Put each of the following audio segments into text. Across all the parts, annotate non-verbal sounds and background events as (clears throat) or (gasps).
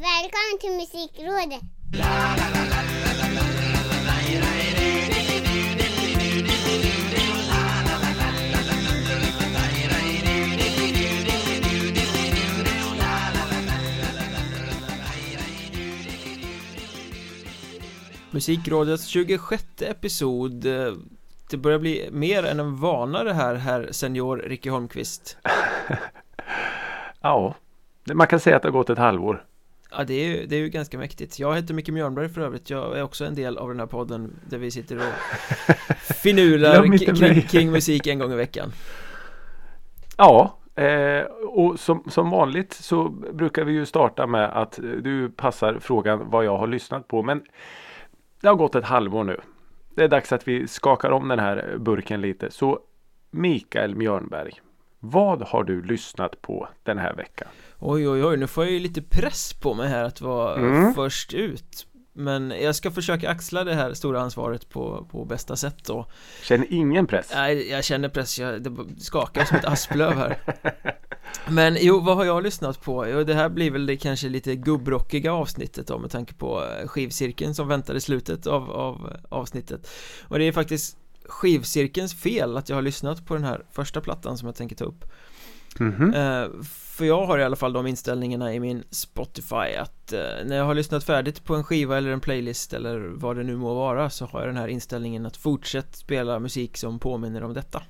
Välkommen till Musikrådet! Musikrådets 26 episod Det börjar bli mer än en vana det här, herr senior Ricky Holmqvist (laughs) Ja, man kan säga att det har gått ett halvår. Ja det är, ju, det är ju ganska mäktigt Jag heter Micke Mjörnberg för övrigt Jag är också en del av den här podden Där vi sitter och (laughs) finular kring, kring musik en gång i veckan Ja, eh, och som, som vanligt så brukar vi ju starta med att eh, du passar frågan vad jag har lyssnat på. Men det har gått ett halvår nu. Det är dags att vi skakar om den här burken lite. Så Mikael Mjörnberg, vad har du lyssnat på den här veckan? Oj oj oj, nu får jag ju lite press på mig här att vara Mm. först ut Men jag ska försöka axla det här stora ansvaret på, på bästa sätt då Känner ingen press? Nej, jag känner press, jag, det skakar som ett asplöv här (laughs) Men jo, vad har jag lyssnat på? Jo, det här blir väl det kanske lite gubbrockiga avsnittet då med tanke på eh, skivcirkeln som väntar i slutet av, av avsnittet Och det är faktiskt skivcirkelns fel att jag har lyssnat på den här första plattan som jag tänker ta upp Mhm. Eh, För jag har i alla fall de inställningarna i min Spotify att eh, när jag har lyssnat färdigt på en skiva eller en playlist eller vad det nu må vara så har jag den här inställningen att fortsätt spela musik som påminner om detta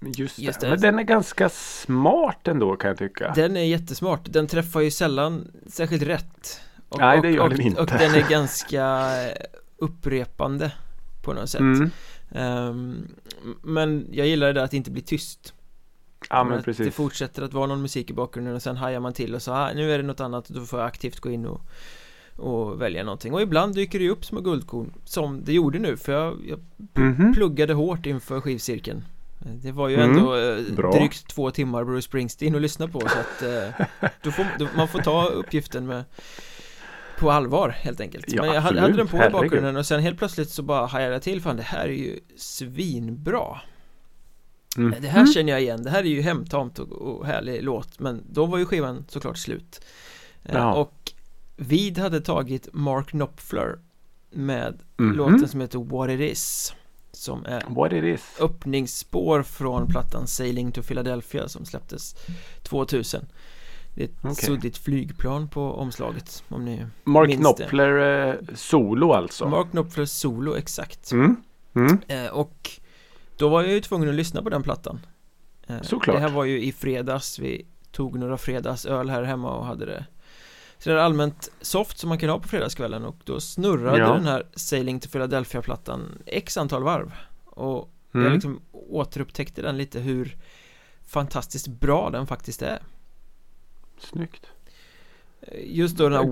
Just, det. Just det. Men den är ganska smart ändå kan jag tycka. Den är jättesmart, den träffar ju sällan särskilt rätt och, Nej, det och, gör och, den inte. Och den är (laughs) ganska eh, upprepande på något sätt Mm. Ehm, Men jag gillar det där att inte blir tyst Ja men att Det precis. fortsätter att vara någon musik i bakgrunden och sen hajar man till och så ah, nu är det något annat och då får jag aktivt gå in och och välja någonting och ibland dyker det ju upp små guldkorn som det gjorde nu för jag, jag Mhm. pluggade hårt inför skivcirkeln Det var ju Mm, ändå bra. drygt två timmar Bruce Springsteen att lyssna på så att eh, då får, då, man får ta uppgiften med på allvar helt enkelt Ja, Men jag hade, absolut. hade den på i bakgrunden och sen helt plötsligt så bara hajade jag till fan det här är ju svinbra Mm. det här känner jag igen, det här är ju hemtamt och, och härlig låt Men då var ju skivan såklart slut Eh, Ja. Och Vid hade tagit Mark Knopfler Med Mhm. låten som heter What It Is Som är What it is. öppningsspår från plattan Sailing to Philadelphia som släpptes 2000 Det är ett Okej. suddigt flygplan på omslaget om ni Mark minns det. Knopfler eh, solo alltså. Mark Knopfler solo, exakt Mm. Mm. eh, Och då var jag ju tvungen att lyssna på den plattan eh, Såklart. Det här var ju i fredags, vi tog några fredagsöl här hemma och hade det Så det är allmänt soft som man kan ha på fredagskvällen och då snurrade Ja. den här Sailing to Philadelphia-plattan x antal varv Och jag Mm. liksom återupptäckte den lite hur fantastiskt bra den faktiskt är Snyggt. Eh, Just då den här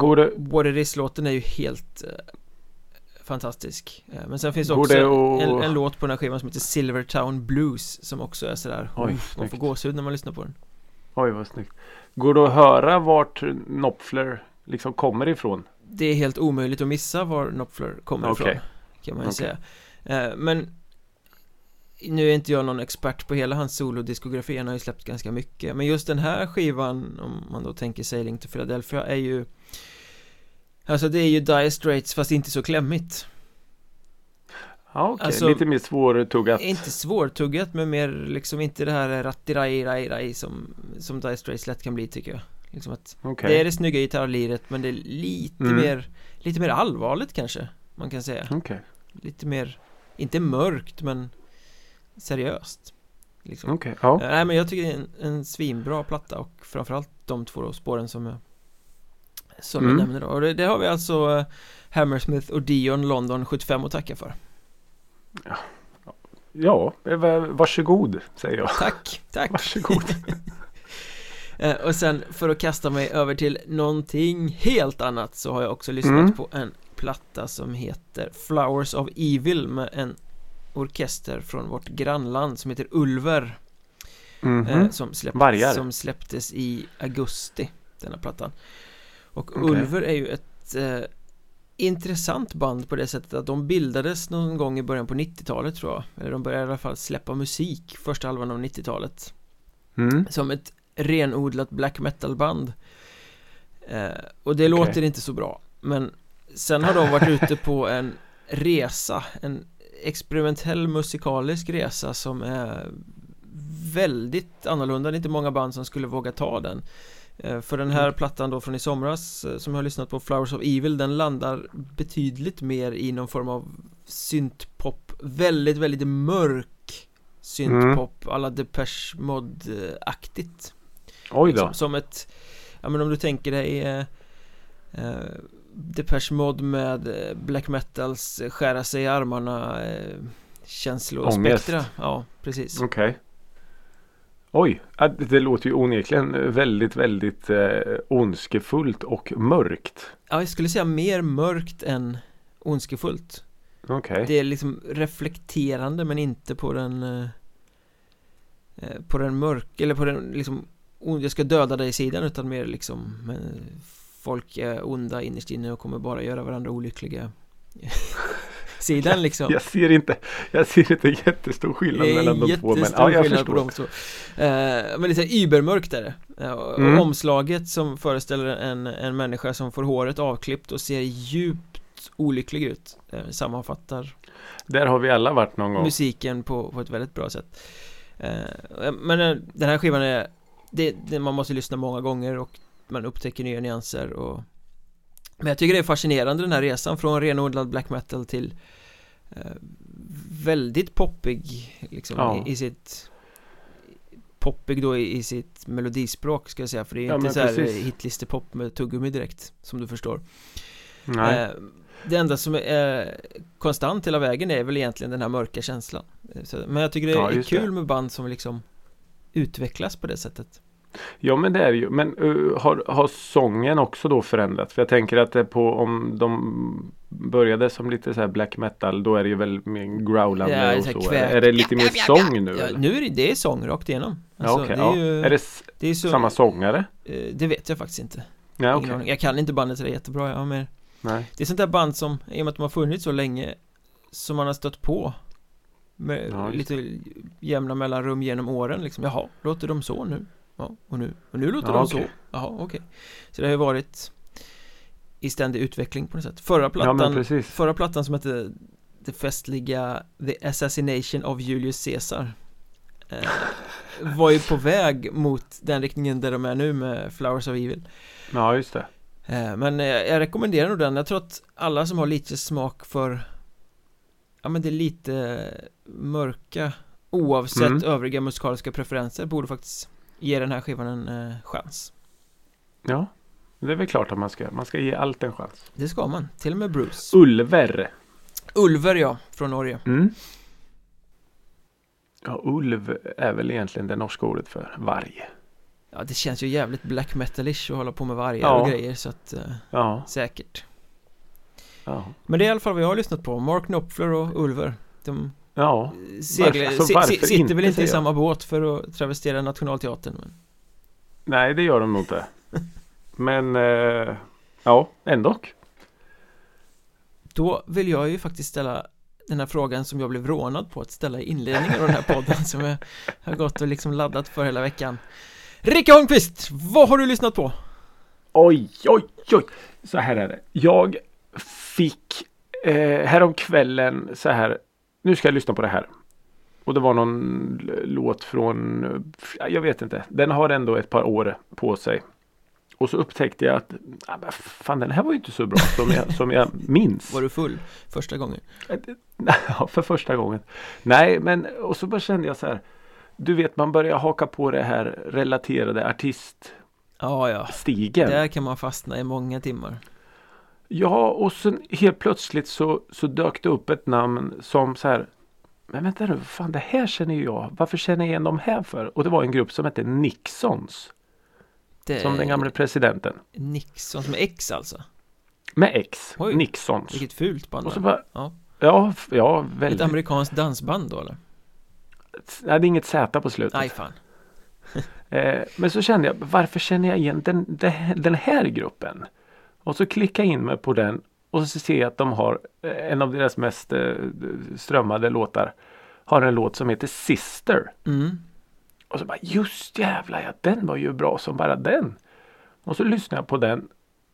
What It Is-låten är ju helt eh, fantastisk Eh, Men sen finns det också att- en, en låt på den här skivan som heter Silvertown Blues Som också är sådär, Oj, uff, man får gåshud när man lyssnar på den oj vad snyggt. Går det att höra vart Knopfler liksom kommer ifrån? Det är helt omöjligt att missa var Knopfler kommer Okej. ifrån Kan man ju Okej. säga Eh, Men Nu är inte jag någon expert på hela hans solodiskografi Han har ju släppt ganska mycket Men just den här skivan Om man då tänker Sailing to Philadelphia är ju Alltså det är ju Dire Straits fast inte så klämmigt Ja, okej. Alltså- Lite mer svårtuggat. Inte svårtuggat men mer liksom inte det här rattiraj raj raj som Som Dire Straits lätt kan bli tycker jag Liksom att Okej. Det är det snygga gitarrliret men det är lite Mm. mer Lite mer allvarligt kanske Man kan säga Okej. Lite mer Inte mörkt men Seriöst Liksom Okej. Ja. Eh, Nej men jag tycker det är en, en svinbra platta och framförallt de två spåren som jag Som Mm. jag nämnde då och det, det har vi alltså eh, Hammersmith och Dion London 75 att tacka för Ja, eh, va- varsågod säger jag. Tack, tack Varsågod. (laughs) Eh, Och sen för att kasta mig över till någonting helt annat så har jag också lyssnat Mm. på en platta som heter Flowers of Evil med en orkester från vårt grannland som heter Ulver Mhm. eh, som, släpp, Vargar. som släpptes i augusti denna plattan och Okej. Ulver är ju ett eh, intressant band på det sättet att de bildades någon gång i början på 90-talet tror jag. Eller de började i alla fall släppa musik första halvan av 90-talet Mm. som ett renodlat black metal band eh, Och det låter inte så bra. Men sen har de varit ute på en resa En experimentell musikalisk resa som är väldigt annorlunda. Det är inte många band som skulle våga ta den För den här Mm. plattan då från i somras eh, som jag har lyssnat på Flowers of Evil den landar betydligt mer i någon form av syntpop Väldigt, väldigt mörk syntpop alla Depeche Mode-aktigt Oj då. liksom, Som ett, ja men om du tänker dig eh, eh, Depeche Mode med eh, black metals eh, skära sig i armarna eh, känslospektra. Ja, precis Okej. Oj, det låter ju onekligen väldigt, väldigt eh, ondskefullt och mörkt. Ja, jag skulle säga mer mörkt än ondskefullt Okej. Det är liksom reflekterande men inte på den eh, eh, På den mörk, eller på den liksom "Oh, Jag ska döda dig sidan utan mer liksom men, Folk är onda innerst inne och kommer bara göra varandra olyckliga (laughs) Sidan liksom Jag ser inte, jag ser inte jättestor skillnad är mellan de två. Men ja, jag skillnad på de två eh, Men lite ybermörkt är det och Mm. Omslaget som föreställer en, en människa som får håret avklippt och ser djupt olycklig ut eh, Sammanfattar Där har vi alla varit någon gång. musiken på, på ett väldigt bra sätt eh, Men den här skivan är det, det, Man måste lyssna många gånger och man upptäcker nya nyanser och Men jag tycker det är fascinerande den här resan från renodlad black metal till Väldigt poppig liksom Ja. i, i sitt Poppig då i, i sitt melodispråk ska jag säga för det är Ja, inte men så här precis. hitlistepop med tuggummi direkt Som du förstår Nej. Eh, Det enda som är konstant hela vägen är väl egentligen den här mörka känslan Eh, så, Men jag tycker det Ja, är kul det. med band som liksom utvecklas på det sättet Ja men det är ju. Men uh, har, har sången också då förändrats? För jag tänker att det på om de började som lite så här black metal då är det ju väl mer growlande Ja, och så kväk. Är det lite mer sång nu? ja? Nu är det, det är sång rakt igenom Alltså, ja, okej, det är ju Är det det är så, samma sångare? eh, Det vet jag faktiskt inte Ja, aning. Jag kan inte bandet sådär jättebra jag har mer Nej. Det är sånt där band som, i och med att de har funnits så länge Som man har stött på Med Ja, lite jämna mellanrum genom åren liksom Jaha, låter de så nu? Ja, och nu, och nu låter Ja, de okej. så Jaha, okej Så det har ju varit I ständig utveckling på något sätt Förra Ja plattan precis. Förra plattan som hette Det festliga The Assassination of Julius Caesar eh, Var ju på (laughs) väg mot den riktningen där de är nu med Flowers of Evil Ja just det. Eh, Men eh, jag rekommenderar nog den Jag tror att alla som har lite smak för Ja men det är lite mörka Oavsett Mm. övriga musikaliska preferenser borde faktiskt Ge den här skivan en eh, chans Ja. Det är väl klart att man ska, man ska ge allt en chans. Det ska man, till och med Bruce Ulver. Ulver ja, från Norge Mm. Ja, ulv är väl egentligen det norska ordet för varg. Ja det känns ju jävligt black metalish att hålla på med vargar Ja. och grejer så att eh, Ja. Säkert Ja. Men det är i alla fall vad jag har lyssnat på Mark Knopfler och Ulver De Ja. seglar, Alltså, varför si, sitter väl inte i samma båt för att travestera Nationalteatern men Nej, det gör de nog inte. Men eh, ja, ändå. Då vill jag ju faktiskt ställa den här frågan som jag blev rånad på att ställa i inledningen av den här podden som jag har gått och liksom laddat för hela veckan Rickard Holmqvist, vad har du lyssnat på? Oj, oj, oj. Så här är det. Jag fick eh, häromkvällen så här. Nu ska jag lyssna på det här. Och det var någon låt från, jag vet inte. Den har ändå ett par år på sig. Och så upptäckte jag att, ah, fan den här var ju inte så bra som jag, som jag minns. Var du full första gången? Ja, för första gången. Nej, men och så bara kände jag så här. Du vet, man börjar haka på det här relaterade artiststigen. Ja, ja, där kan man fastna i många timmar Ja, och sen helt plötsligt så, så dök det upp ett namn som så här. Men vänta nu, fan det här känner ju jag. Varför känner jag igen dem här för? Och det var en grupp som hette Nixons. det Som den gamle presidenten. Nixon, som är X alltså Med X. Oj. Nixons. Vilket fult band Och så bara, Ja. ja, ja, Ett väldigt. amerikanskt dansband då eller? Nej, det är inget Z på slutet. Nej fan (laughs) Eh, men så kände jag, varför känner jag igen den, den här gruppen? Och så klickade jag in mig på den och så ser jag att de har eh, en av deras mest eh, strömmade låtar. Har en låt som heter Sister. mm. Och så bara just jävlar ja, den var ju bra som bara den. Och så lyssnade jag på den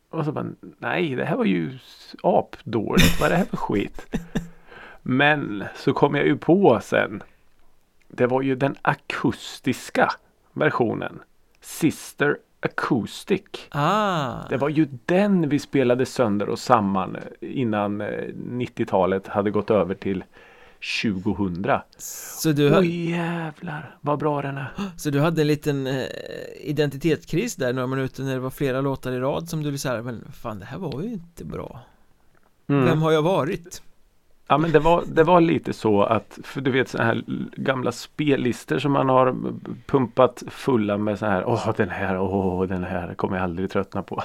Och så bara, nej det här var ju apdåligt. Vad är det här för skit? (laughs) Men så kom jag ju på sen. Det var ju den akustiska versionen. Sister Acoustic. Ah, Det var ju den vi spelade sönder och samman innan eh, 90-talet hade gått över till 2000. så, du, ha- Oj jävlar vad bra den är. (gasps) så du hade en liten eh, identitetskris där några minuter när det var flera låtar i rad som du så här, men fan det här var ju inte bra Mm. Vem har jag varit? Ja men det var, det var lite så att, för du vet sådana här gamla spellistor som man har pumpat fulla med så här, åh den här, åh den här kommer jag aldrig tröttna på.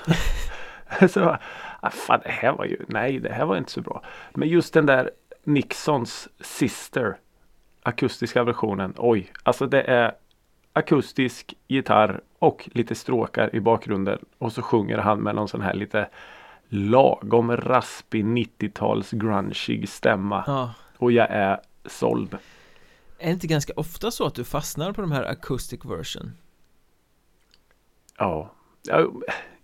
(laughs) så, ah, fan det här var ju, nej det här var inte så bra. Men just den där Nixons Sister akustiska versionen, oj, alltså det är akustisk gitarr och lite stråkar i bakgrunden och så sjunger han med någon sån här lite lagom raspig 90-tals grungig stämma. Ja Och jag är såld. Är det inte ganska ofta så att du fastnar på de här acoustic version? Ja. ja.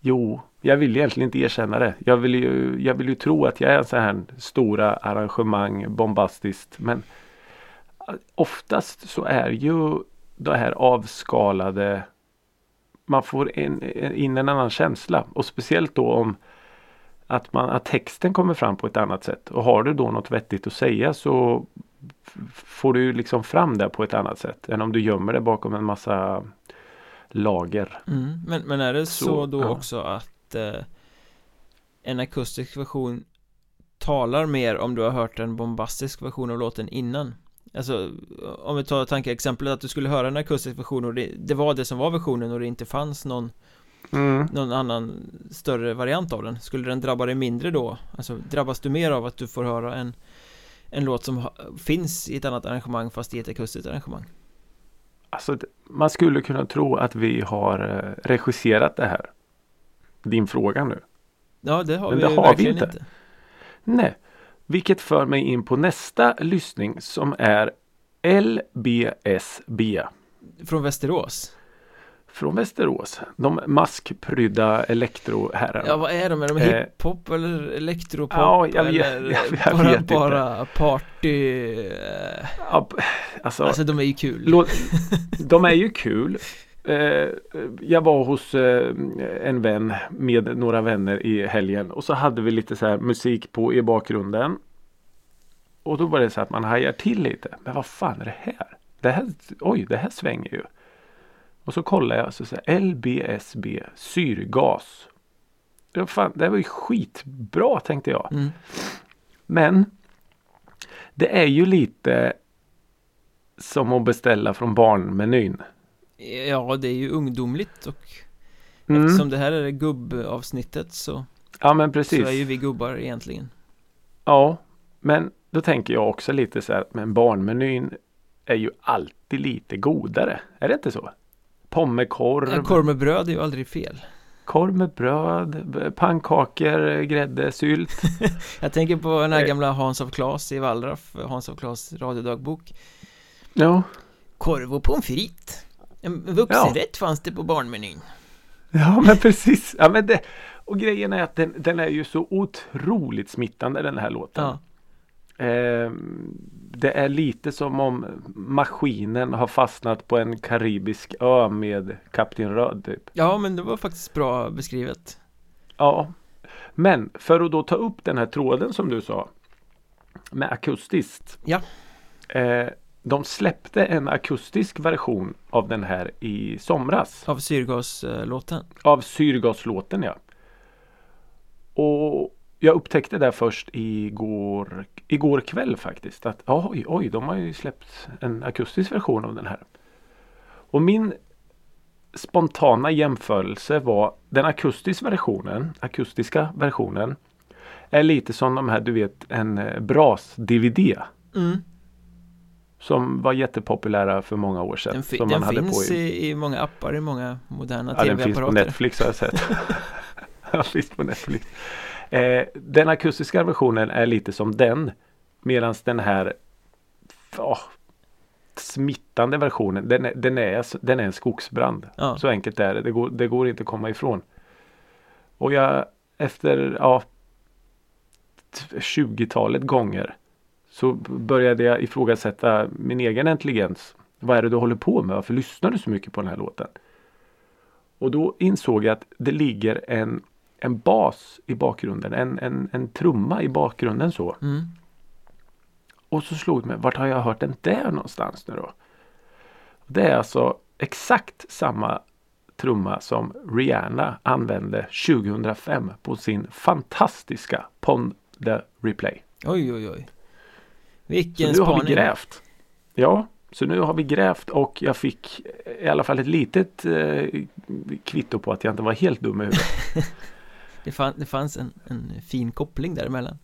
Jo, jag vill egentligen inte erkänna det. Jag vill ju, jag vill ju tro att jag är en sån här stora arrangemang bombastiskt. Men oftast så är ju det här avskalade man får in, in en annan känsla och speciellt då om att, man, att texten kommer fram på ett annat sätt. Och har du då något vettigt att säga så får du liksom fram det på ett annat sätt än om du gömmer det bakom en massa lager. Mm. Men, men är det så, Så, då ja. också att eh, en akustisk version talar mer om du har hört en bombastisk version av låten innan? Alltså om vi tar tankeexemplet att du skulle höra en akustisk version och det, det var det som var versionen och det inte fanns någon, Mm. någon annan större variant av den Skulle den drabba dig mindre då? Alltså drabbas du mer av att du får höra en en låt som finns i ett annat arrangemang fast i ett akustiskt arrangemang? Alltså, man skulle kunna tro att vi har eh, regisserat det här. Din fråga nu. Ja det har Men vi det har vi inte. inte. Nej. Vilket för mig in på nästa lyssning som är LBSB. Från Västerås? Från Västerås. De maskprydda elektroherrarna. Ja vad är de? Är de Eh, hiphop eller elektropop? ja, jag vet- eller jag- jag bara, vet inte. bara party? eh, Ja, alltså, Alltså de är ju kul låt, (laughs) de är ju kul. Eh, jag var hos eh, en vän med några vänner i helgen och så hade vi lite så här musik på i bakgrunden. Och då var det så att man hajar till lite. Men vad fan är det här? Det här, oj, det här svänger ju. Och så kollar jag så säger LBSB syrgas. Ja, fan, det var ju skitbra tänkte jag. mm. Men det är ju lite som att beställa från barnmenyn. Ja det är ju ungdomligt och Mm. eftersom det här är gubbavsnittet så, Ja men så precis. är ju vi gubbar egentligen Ja, men då tänker jag också lite så här, men barnmenyn är ju alltid lite godare. Är det inte så? Pommekorv, En korv med bröd är ju aldrig fel korv med bröd, pannkakor, grädde, sylt. (laughs) Jag tänker på den här Eh. gamla Hans av Klas i Wallraff Hans av Klas radiodagbok Ja, Korv och pommes frites En vuxenrätt fanns det på barnmenyn ja men precis. Ja, men det, och grejen är att den, den är ju så otroligt smittande den här låten. Ja, Ehm, det är lite som om maskinen har fastnat på en karibisk ö med Kapten Röd typ. ja men det var faktiskt bra beskrivet Ja. Men för att då ta upp den här tråden som du sa. Med akustiskt. Ja. Eh, de släppte en akustisk version av den här i somras. Av syrgaslåten Av syrgaslåten ja. Och jag upptäckte det först igår, igår kväll faktiskt. Att oj, oj, de har ju släppt en akustisk version av den här. Och min spontana jämförelse var den akustiska versionen, akustiska versionen är lite som de här, du vet, en eh, Bras-DVD. mm. Som var jättepopulära för många år sedan. Den, fi- som den finns på i, i många appar i många moderna Ja, den finns på tv-apparater Netflix har jag sett. (laughs) (laughs) ja, finns på Netflix. Eh, den akustiska versionen är lite som den. Medan den här åh, smittande versionen, den är, den, är, den är en skogsbrand. Ja. Så enkelt är det. Det går, det går inte att komma ifrån. Och jag efter ja, 20-talet gånger så började jag ifrågasätta min egen intelligens. Vad är det du håller på med? Varför lyssnar du så mycket på den här låten? Och då insåg jag att det ligger en, en bas i bakgrunden, en, en, en trumma i bakgrunden så. Mm. Och så slog det mig, vart har jag hört den där någonstans nu då? Det är alltså exakt samma trumma som Rihanna använde 2005 på sin fantastiska Pond the Replay. Oj, oj, oj. Så Vilken nu har vi spaning. grävt. Ja, så nu har vi grävt och jag fick i alla fall ett litet eh, kvitto på att jag inte var helt dum i huvudet. (laughs) Det, fann, det fanns en, en fin koppling däremellan.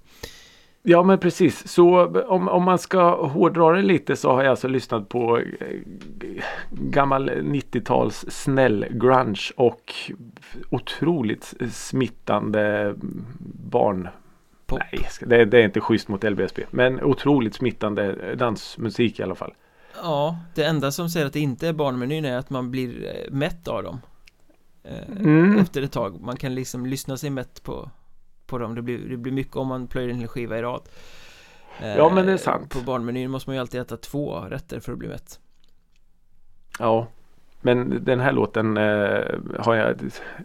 Ja men precis, så om, om man ska hårdra det lite så har jag alltså lyssnat på eh, gammal 90-tals snäll grunge och otroligt smittande barn Pop. Nej, det, det är inte schysst mot LBSB. Men otroligt smittande dansmusik i alla fall. Ja, det enda som säger att det inte är barnmenyn är att man blir eh, mätt av dem. Eh, Mm. Efter ett tag. Man kan liksom lyssna sig mätt på, på dem. Det blir, det blir mycket om man plöjer en hel skiva i rad. Eh, Ja, men det är sant. På barnmenyn måste man ju alltid äta två rätter för att bli mätt. Ja. Men den här låten eh, har jag,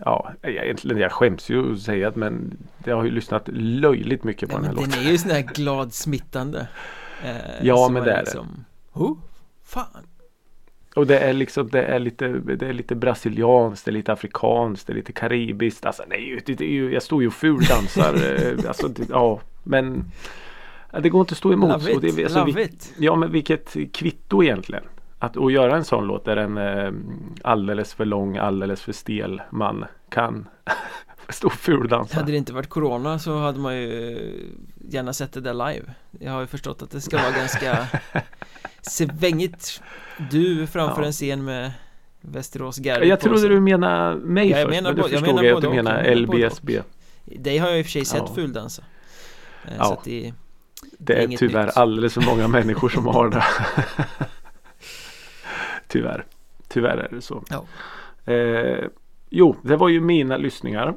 ja egentligen jag skäms ju att säga det men jag har ju lyssnat löjligt mycket på Nej, den här men låten. den är ju sån här glad smittande. Eh, Ja, men det är det. liksom, Oh, fan. Och det är liksom det är lite, det är lite brasilianskt, det är lite afrikanskt, det är lite karibiskt. Alltså det är ju, det är ju jag står ju och fuldansar. (laughs) eh, alltså, det, ja men det går inte att stå emot. Love Och det, it, alltså, love vi, it. Ja men vilket kvitto egentligen. Att, att göra en sån låt där en eh, alldeles för lång, alldeles för stel man kan (laughs) stå och fuldansa. Hade det inte varit corona så hade man ju gärna sett det där live Jag har ju förstått att det ska vara ganska (laughs) svängigt Du framför Ja. en scen med Västerås Garry Jag trodde du menade mig Ja, jag först. menar men du jag förstod menar jag att du menar Jag LBSB. Dig har jag i och för sig sett Ja. fuldansa Eh, Ja. Det, Det är inget tyvärr nytt. alldeles för många människor som har det. (laughs) tyvärr. Tyvärr är det så. Ja. Eh, jo, det var ju mina lyssningar.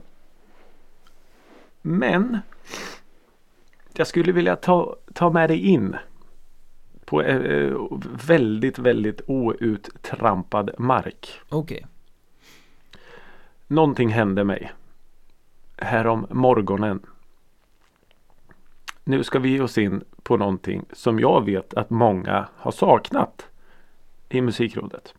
Men jag skulle vilja ta, ta med dig in på eh, väldigt, väldigt outtrampad mark. okej Någonting hände mig. Härom morgonen. Nu ska vi ge oss in på någonting som jag vet att många har saknat i musikrådet.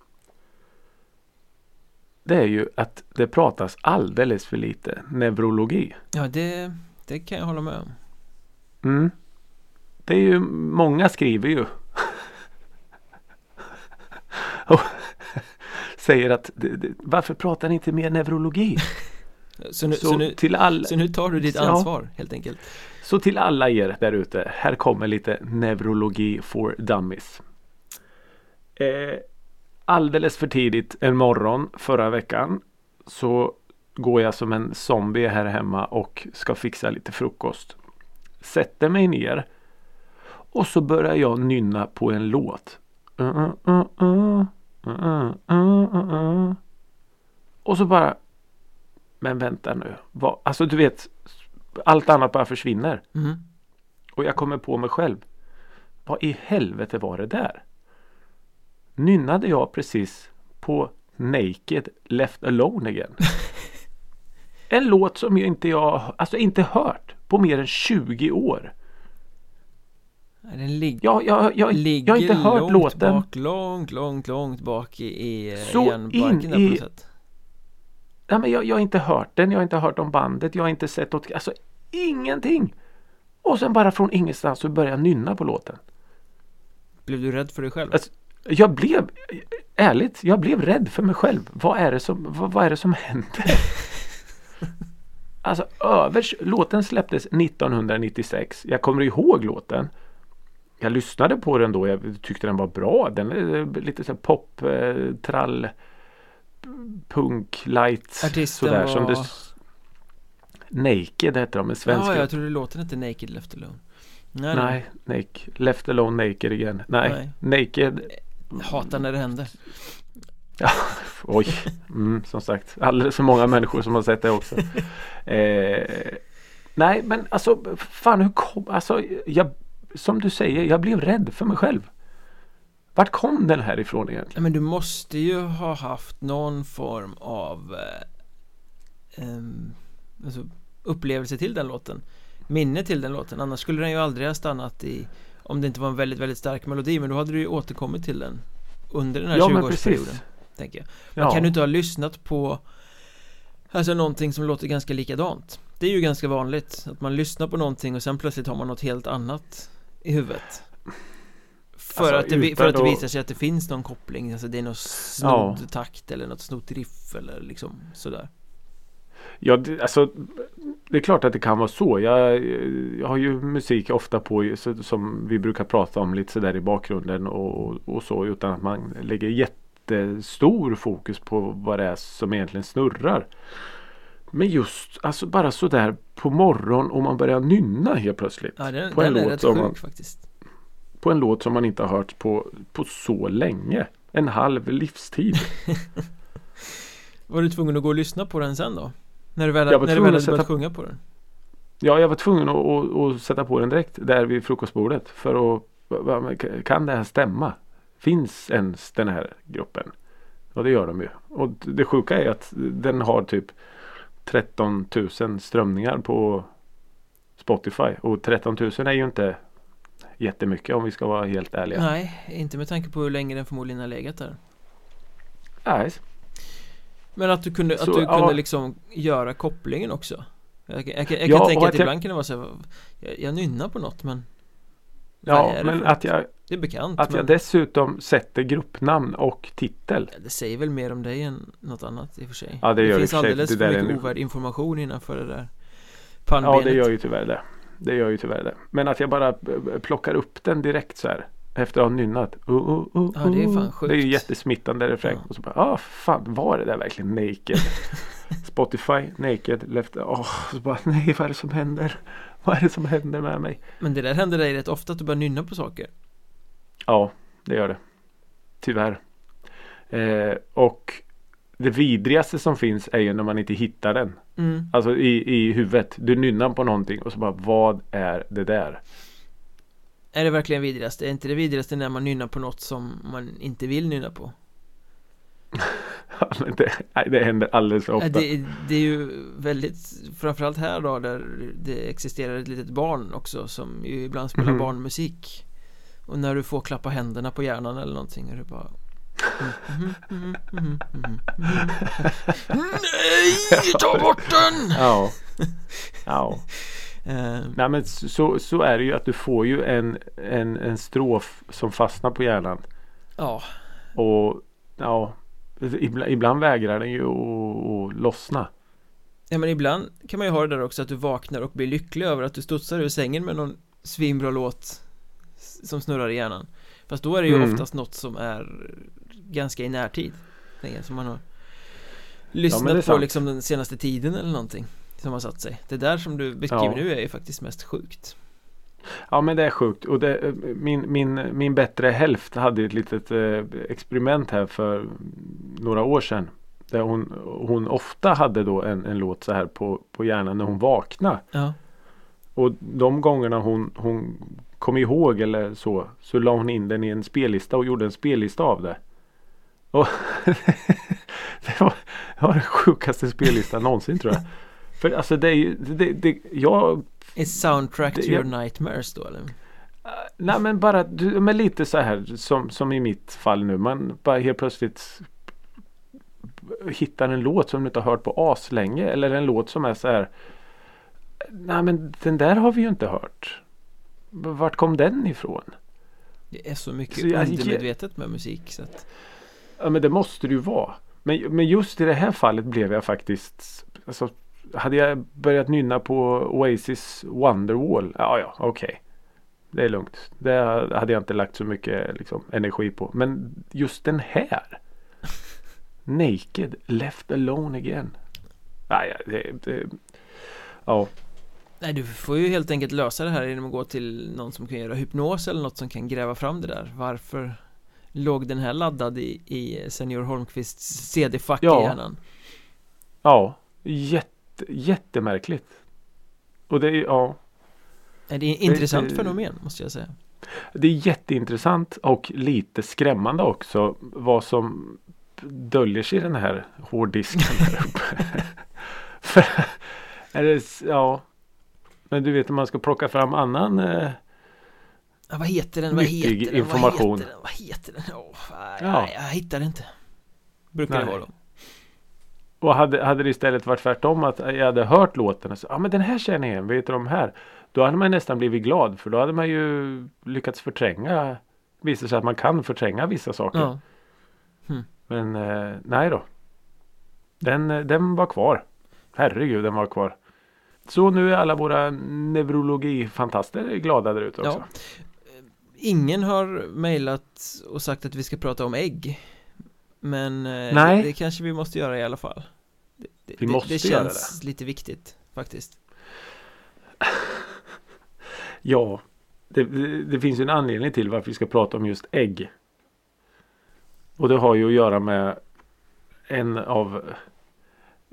Det är ju att det pratas alldeles för lite neurologi. Ja det, det kan jag hålla med om Mm. Det är ju, många skriver ju. Och (laughs) säger att varför pratar ni inte mer neurologi? (laughs) Så nu, Så, så nu, till all, så nu tar du ditt Ja. ansvar helt enkelt Så till alla er där ute, här kommer lite neurologi for dummies. Eh, alldeles för tidigt en morgon förra veckan så går jag som en zombie här hemma och ska fixa lite frukost. Sätter mig ner och så börjar jag nynna på en låt. Uh, uh, uh, uh, uh, uh. Och så bara Men vänta nu. Vad, alltså du vet allt annat bara försvinner. mm. Och jag kommer på mig själv. Vad i helvete var det där? Nynnade jag precis på Naked Left Alone Again? (laughs) en låt som jag inte jag, alltså inte hört på mer än 20 år. Den lig, Jag, jag, jag, ligger jag har inte hört långt låten. bak, långt, långt, långt bak i, i Så hjärnbarken in på i- något sätt Ja, men jag, jag har inte hört den, jag har inte hört om bandet, jag har inte sett något, alltså ingenting. Och sen bara från ingenstans så börjar jag nynna på låten. Blev du rädd för dig själv? Alltså, Jag blev, ärligt, jag blev rädd för mig själv. Vad är det som, vad, vad är det som händer? (laughs) Alltså övers, låten släpptes 1996. Jag kommer ihåg låten. Jag lyssnade på den då. Jag tyckte den var bra. Den är lite så pop, eh, trall, punk, light. Artisten sådär var- som det Naked heter de, en svensk. Ja, jag trodde låten hette Naked Left Alone Nej, nej. Nej, naked, Left Alone Naked igen. Nej, Nej. Naked Hatar när det händer (laughs) Oj, mm, som sagt alldeles för många människor som har sett det också. (laughs) Eh, nej men alltså fan hur kom, alltså jag, som du säger, jag blev rädd för mig själv. Vart kom den här ifrån egentligen? Men du måste ju ha haft någon form av eh, alltså, upplevelse till den låten Minne till den låten, annars skulle den ju aldrig ha stannat i Om det inte var en väldigt, väldigt stark melodi, men då hade du ju återkommit till den Under den här Ja, men 20-årsperioden precis. Tänker jag Men Ja. kan du inte ha lyssnat på Alltså någonting som låter ganska likadant Det är ju ganska vanligt att man lyssnar på någonting och sen plötsligt har man något helt annat i huvudet För, Alltså, att, det, för att det visar sig att det finns någon koppling Alltså det är någon Ja. snodd takt eller något snott riff eller liksom sådär Ja, det, alltså det är klart att det kan vara så. Jag, jag har ju musik ofta på så, som vi brukar prata om lite sådär i bakgrunden och, och så utan att man lägger jättestor fokus på vad det är som egentligen snurrar. Men just alltså bara sådär på morgon och man börjar nynna helt plötsligt. Ja den, På en den är låt rätt som sjuk man- faktiskt På en låt som man inte har hört på, på så länge. En halv livstid. (laughs) Var du tvungen att gå och lyssna på den sen då? När du väl, när du väl hade börjat sätta- sjunga på den? Ja, jag var tvungen att, att, att sätta på den direkt där vid frukostbordet. För att, kan det här stämma? Finns ens den här gruppen? Och det gör de ju. Och det sjuka är att den har typ 13 000 strömningar på Spotify. Och 13 000 är ju inte jättemycket om vi ska vara helt ärliga. Nej, inte med tanke på hur länge den förmodligen har legat där Nej. Men att du kunde, att Så, du ja. kunde liksom göra kopplingen också Jag, jag, kan- jag Ja, kan tänka att, att jag- ibland kan det vara så här, jag, jag nynnar på något men Ja, det men att jag, Det är bekant att men jag dessutom sätter gruppnamn och titel. det säger väl mer om dig än något annat i och för sig Ja, det gör och finns alldeles Det för mycket en- ovärd information innanför det där Ja, pannbenet det gör ju tyvärr det. Det gör ju tyvärr det. Men att jag bara eh, plockar upp den direkt så här. Efter att ha nynnat. Uh, uh, uh, Ja, det är fan uh. sjukt. Det är ju jättesmittande refräng. Ja. Och så bara, ah fan var det där verkligen naked? (laughs) Spotify, naked, left. Åh, så bara, nej vad är det som händer? (laughs) Vad är det som händer med mig? Men det där händer dig rätt ofta att du börjar nynna på saker Ja, det gör det. Tyvärr. Eh, och det vidrigaste som finns är ju när man inte hittar den. mm. Alltså i, i huvudet. Du nynnar på någonting och så bara, vad är det där? Är det verkligen vidrigast? Är inte det vidrigaste när man nynnar på något som man inte vill nynna på? Det, det händer alldeles för ofta. Det, det är ju väldigt Framförallt här då där det existerar ett litet barn också som ju ibland spelar Mhm. barnmusik Och när du får klappa händerna på hjärnan eller någonting är det bara Mhm, mhm, mhm, mhm, mhm. Nej! Ta bort den! Ja. ja. Eh, Nej men så, så är det ju att du får ju en, en, en strof som fastnar på hjärnan. Ja, Och ja, ibland, ibland vägrar den ju att, lossna. Ja men ibland kan man ju ha det där också att du vaknar och blir lycklig över att du studsar ur sängen med någon svinbra låt som snurrar i hjärnan Fast då är det ju Mm. oftast något som är ganska i närtid Som man har lyssnat är på liksom den senaste tiden eller någonting Som har satt sig Det där som du beskriver Ja. nu är ju faktiskt mest sjukt Ja men det är sjukt. Och det, min, min, min bättre hälft hade ett litet eh, experiment här för några år sedan. Där hon, hon ofta hade då en, en låt så här på, på hjärnan när hon vaknade. Ja, Och de gångerna hon, hon kom ihåg eller så så la hon in den i en spellista och gjorde en spellista av det. Och (laughs) det, var, det var den sjukaste spellistan någonsin tror jag. För alltså det är ju, det, det, jag, Är soundtrack to Det- your nightmares då eller? nej men bara, du, men lite så här som, som i mitt fall nu. Man bara helt plötsligt hittar en låt som du inte har hört på as länge eller en låt som är så här. Nej men den där har vi ju inte hört. Vart kom den ifrån? Det är så mycket Så jag- undermedvetet med musik så att Ja men det måste det ju vara. Men, men just i det här fallet blev jag faktiskt alltså, Hade jag börjat nynna på Oasis Wonderwall? Ja ja okej. Det är lugnt. Det hade jag inte lagt så mycket liksom, energi på. Men just den här? (laughs) Naked Left Alone Again. Nej, det, det, Ja. Nej du får ju helt enkelt lösa det här genom att gå till någon som kan göra hypnos eller något som kan gräva fram det där. Varför Låg den här laddad i, i Senior Holmqvists CD-fack Ja. i hjärnan? Ja, jätte, jättemärkligt. Och det är, ja, det är intressant det- fenomen måste jag säga det är jätteintressant och lite skrämmande också vad som döljer sig i den här hårddisken här (laughs) uppe. För, är det, ja. Men du vet om man ska plocka fram annan eh, ja, Vad heter den? Vad heter den? information. Vad heter den? Vad heter den? Åh, nej, Ja. nej, jag hittar det inte Brukar det Nej. vara då Och hade, hade det istället varit tvärtom att jag hade hört låten och så, ja men den här känner jag igen, vet du de här? Då hade man nästan blivit glad för då hade man ju lyckats förtränga Visar sig att man kan förtränga vissa saker. Ja, Men eh, nej då. Den, eh, den var kvar. Herregud den var kvar. Så nu är alla våra neurologifantaster glada där ute också. Ja. Ingen har mejlat och sagt att vi ska prata om ägg Men eh, Nej. Det, det kanske vi måste göra i alla fall Det, det, Vi det- måste det göra känns lite viktigt faktiskt (laughs) Ja, det, det, det finns ju en anledning till varför vi ska prata om just ägg. Och det har ju att göra med en av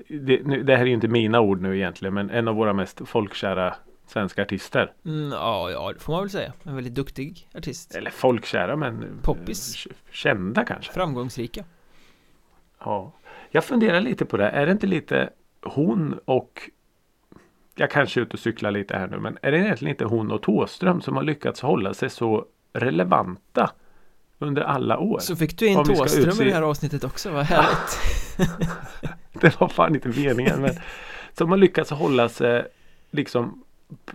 det, nu, det här är ju inte mina ord nu egentligen men en av våra mest folkkära svenska artister. mm, Ja, ja, det får man väl säga En väldigt duktig artist Eller folkkära men eh, Poppis. Kända kanske. Framgångsrika Ja. Jag funderar lite på det. Är det inte lite hon och jag kanske är ute och cyklar lite här nu men är det egentligen inte hon och Tåström som har lyckats hålla sig så relevanta under alla år? Så fick du in Thåström utse- i det här avsnittet också, vad härligt (laughs) Det var fan inte meningen men som har lyckats hålla sig liksom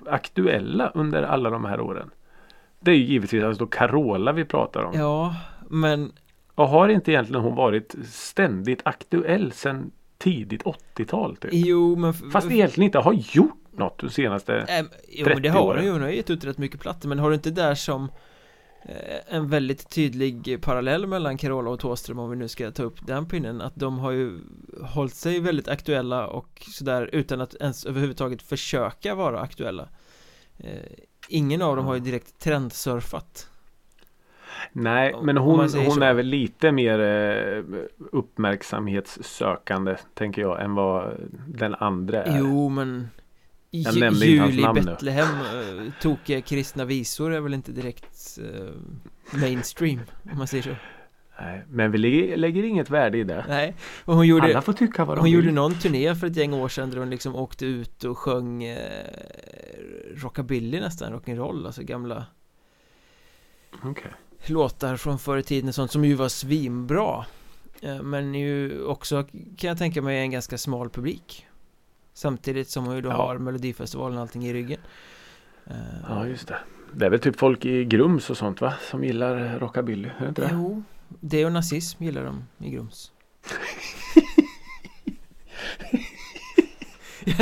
aktuella under alla de här åren. Det är ju givetvis alltså Carola vi pratar om. Ja, men Och har inte egentligen hon varit ständigt aktuell sedan tidigt 80-tal? Typ? jo men Fast egentligen inte har gjort något de senaste... Äm, jo 30 men det har hon ju, hon har gett ut rätt mycket plattor Men har du inte där som eh, en väldigt tydlig parallell mellan Carola och Thåström om vi nu ska ta upp den pinnen att de har ju hållit sig väldigt aktuella och sådär utan att ens överhuvudtaget försöka vara aktuella eh, Ingen av dem har ju direkt trendsurfat Nej, men hon, hon så. är väl lite mer eh, uppmärksamhetssökande tänker jag än vad den andra är. Jo men Jag nämnde inte hans Jul i nu. Betlehem, eh, tokiga kristna visor är väl inte direkt eh, mainstream om man säger så Nej, men vi lägger, lägger inget värde i det. Nej, och hon gjorde Alla får tycka vad de Hon vill. gjorde någon turné för ett gäng år sedan där hon liksom åkte ut och sjöng eh, rockabilly nästan, rock'n'roll, alltså gamla Okej. Låtar från förr i tiden och sånt som ju var svinbra eh, Men ju också kan jag tänka mig en ganska smal publik Samtidigt som hon ju då Ja. har Melodifestivalen och allting i ryggen Eh, Ja, just det. Det är väl typ folk i Grums och sånt va? Som gillar rockabilly, är det inte det? Jo, det och nazism gillar de i Grums (laughs) (laughs)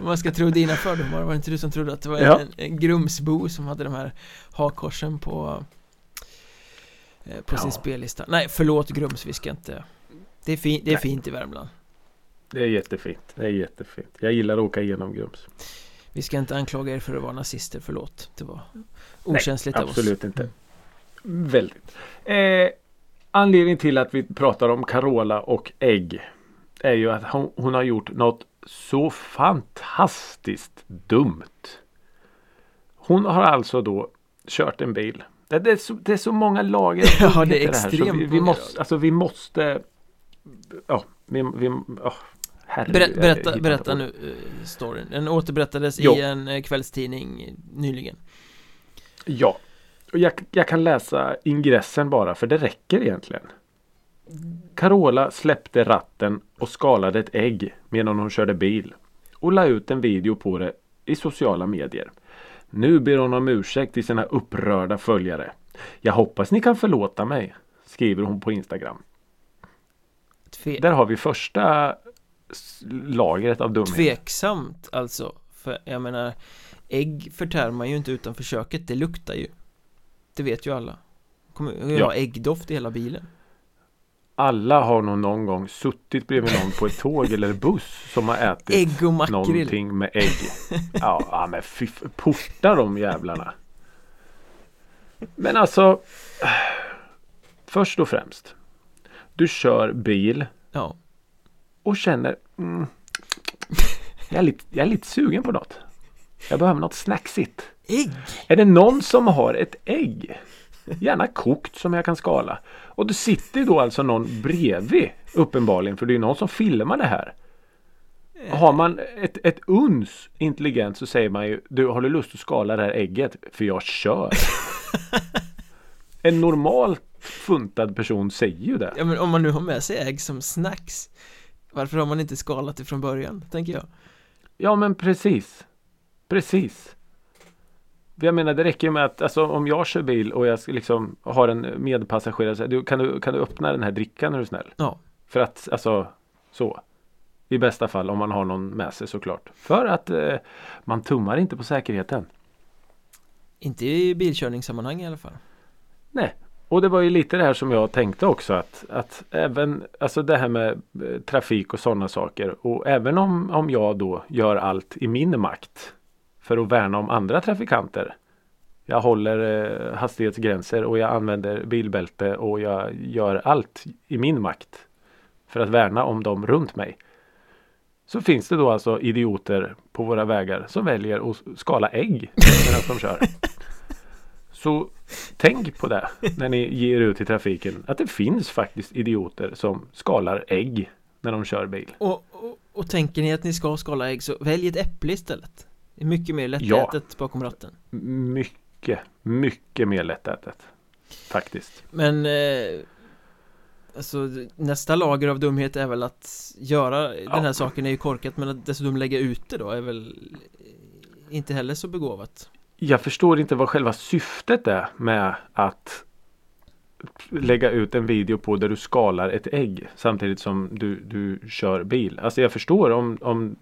Om man ska tro dina fördomar, var det inte du som trodde att det var Ja. en, en Grumsbo som hade de här hakkorsen på eh, på sin Ja. spellista? Nej, förlåt Grums, vi ska inte Det är, fin, det är Nej. fint i Värmland Det är jättefint. Det är jättefint. Jag gillar att åka igenom Grums. Vi ska inte anklaga er för att vara nazister, förlåt Det var okänsligt av oss Absolut inte. Väldigt. Eh, anledningen till att vi pratar om Carola och ägg är ju att hon, hon har gjort något så fantastiskt dumt. Hon har alltså då kört en bil. Det, det, är, så, det är så många lager (laughs) Ja, det är extremt vi, vi många måste, alltså vi måste Ja, vi, vi oh, Ber, hittar berätta, berätta nu eh, storyn Den återberättades Jo. i en eh, kvällstidning nyligen Ja, och jag, jag kan läsa ingressen bara för det räcker egentligen. Carola släppte ratten och skalade ett ägg medan hon körde bil och la ut en video på det i sociala medier. Nu ber hon om ursäkt till sina upprörda följare. Jag hoppas ni kan förlåta mig, skriver hon på Instagram. Tve, Där har vi första lagret av dumhet. Tveksamt alltså För jag menar Ägg förtär man ju inte utanför köket, det luktar ju Det vet ju alla Kommer ju Ja. ha äggdoft i hela bilen Alla har nog någon gång suttit bredvid någon på ett tåg (laughs) eller buss som har ätit Ägg och makrill Någonting med ägg. (laughs) Ja, men fy porta de jävlarna. Men alltså Först och främst Du kör bil Ja, och känner mm, jag, är lite, jag är lite sugen på något. Jag behöver något snacksigt. ägg! Är det någon som har ett ägg? Gärna kokt som jag kan skala. Och det sitter då alltså någon bredvid uppenbarligen för det är någon som filmar det här. Har man ett, ett uns intelligent så säger man ju Du har du lust att skala det här ägget? För jag kör. (laughs) en normalt funtad person säger ju det. Ja men om man nu har med sig ägg som snacks Varför har man inte skalat det från början, tänker jag Ja men precis. Precis. Jag menar det räcker med att alltså, om jag kör bil och jag liksom har en medpassagerare så här, du, kan, du, kan du öppna den här drickan är du snäll? Ja. För att alltså så. I bästa fall om man har någon med sig såklart. För att eh, man tummar inte på säkerheten. Inte i bilkörningssammanhang i alla fall Nej. Och det var ju lite det här som jag tänkte också att, att även alltså det här med eh, trafik och sådana saker och även om, om jag då gör allt i min makt för att värna om andra trafikanter. Jag håller eh, hastighetsgränser och jag använder bilbälte och jag gör allt i min makt för att värna om dem runt mig. Så finns det då alltså idioter på våra vägar som väljer att skala ägg medan de kör. (laughs) Så tänk på det när ni ger ut i trafiken. Att det finns faktiskt idioter som skalar ägg när de kör bil. och, och, och tänker ni att ni ska skala ägg så välj ett äpple istället mycket mer lättätet bakom ratten Mycket, mycket mer lättätet. Faktiskt. Men eh, Alltså nästa lager av dumhet är väl att göra den här saken är ju korkat men att dessutom lägga ut det då är väl inte heller så begåvat Jag förstår inte vad själva syftet är med att lägga ut en video på där du skalar ett ägg samtidigt som du, du kör bil. Alltså jag förstår om, om